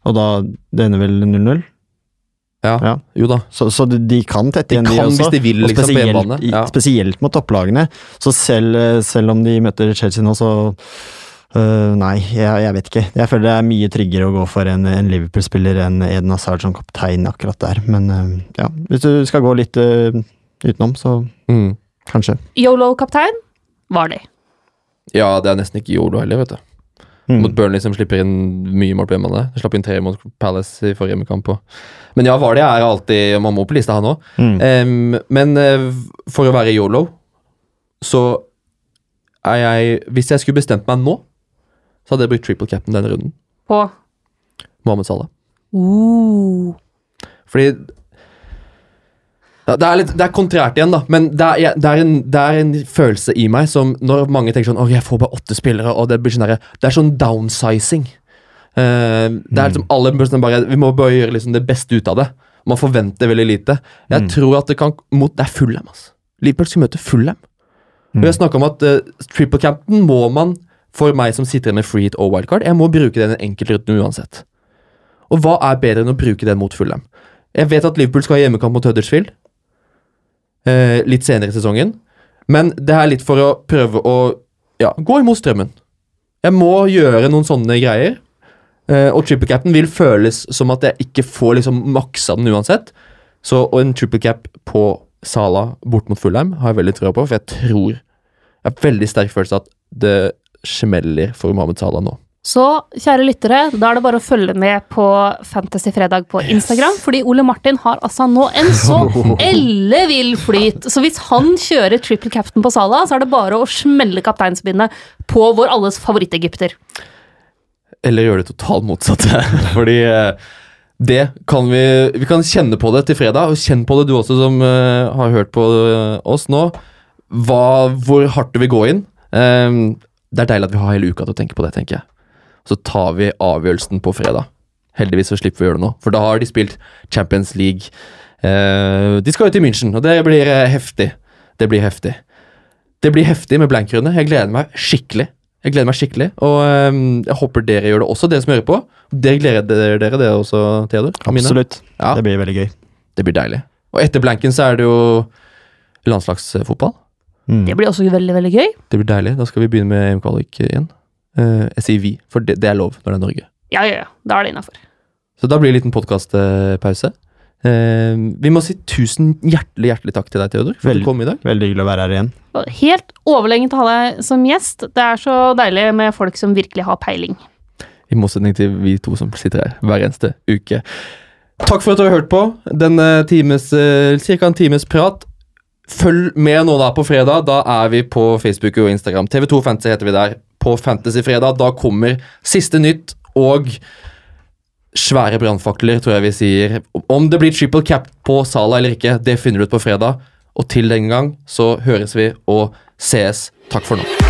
Og da Det ender vel 0-0? Ja, Ja. jo da. Så, så de, de kan tette De igjen, de kan også. hvis de vil, Og liksom, på spesielt. Ja. spesielt mot topplagene. Så selv, eh, selv om de møter Chelsea nå, så øh, Nei, jeg, jeg vet ikke. Jeg føler det er mye tryggere å gå for en, en Liverpool-spiller enn Eden Hazard som kaptein akkurat der. Men uh, ja, hvis du skal gå litt uh, utenom, så Mm. kanskje. Yolo-kaptein var de. Ja, det er nesten ikke Yolo heller, vet du. Mm. Mot Burnley som slipper inn mye mål på hjemmebane. Slapp inn tre mot Palace i forrige hjemmekamp. Og. Men ja, Vardy er alltid Man må på lista, han òg. Mm. men eh, for å være yolo, så er jeg Hvis jeg skulle bestemt meg nå, så hadde jeg brukt triple cap'n denne runden. På Mohammed Salah. uh. Fordi det er, litt, det er kontrært igjen, da, men det er, det, er en, det er en følelse i meg som Når mange tenker sånn Å, jeg får bare åtte spillere, og det blir sånn derre Det er sånn downsizing. Uh, det er liksom alle sånn bare, Vi må bare gjøre liksom det beste ut av det. Man forventer veldig lite. Jeg tror at det kan mot, Det er Fulham, altså. Liverpool skal møte Fullham. Mm. Vi har snakka om at uh, triple cap'n må man, for meg som sitter med free hit og wildcard, jeg må bruke den enkeltruten uansett. Og hva er bedre enn å bruke den mot Fulham? Jeg vet at Liverpool skal ha hjemmekamp mot Huddersfield eh, litt senere i sesongen, men det er litt for å prøve å ja, gå imot strømmen. Jeg må gjøre noen sånne greier, eh, og triple capen vil føles som at jeg ikke får liksom maksa den uansett. Så en triple cap på Sala bort mot Fulheim har jeg veldig trua på, for jeg tror Jeg har veldig sterk følelse av at det smeller for Mohammed Salah nå. Så kjære lyttere, da er det bare å følge med på Fantasy Fredag på Instagram, fordi Ole Martin har altså nå en så ellevill flyt. Så hvis han kjører triple captain på Salah, så er det bare å smelle kapteinsbindet på vår alles favorittegypter. Eller gjøre det totalt motsatte. Fordi eh, det kan vi Vi kan kjenne på det til fredag, og kjenn på det du også som eh, har hørt på eh, oss nå. Hva, hvor hardt du vil gå inn. Ehm, det er deilig at vi har hele uka til å tenke på det, tenker jeg. Så tar vi avgjørelsen på fredag. Heldigvis så slipper vi å gjøre det nå, for da har de spilt Champions League. Eh, de skal jo til München, og det blir eh, heftig. Det blir heftig. Det blir heftig med blankrunde. Jeg gleder meg skikkelig. Jeg gleder meg skikkelig, og eh, jeg håper dere gjør det også, dere som hører på. Dere gleder dere det, det også, Theodor? Absolutt. Ja. Det blir veldig gøy. Det blir deilig. Og etter blanken så er det jo landslagsfotball. Mm. Det blir også veldig, veldig gøy. Det blir deilig. Da skal vi begynne med EM-kvalik igjen. Uh, jeg sier vi, for det, det er lov når det er Norge. Ja, ja, ja. Da er det innafor. Så da blir det en liten podkastpause. Uh, vi må si tusen hjertelig hjertelig takk til deg, Theodor, for at Veldig. du kom i dag. Veldig hyggelig å være her igjen. Helt overlegent å ha deg som gjest. Det er så deilig med folk som virkelig har peiling. I motsetning til vi to som sitter her hver eneste uke. Takk for at du har hørt på denne times, eh, cirka en times prat. Følg med nå da på fredag. Da er vi på Facebook og Instagram. TV2 Fantasy heter vi der. På Fantasyfredag. Da kommer siste nytt og svære brannfakler, tror jeg vi sier. Om det blir triple cap på Sala eller ikke, det finner du ut på fredag. Og til den gang så høres vi og sees. Takk for nå.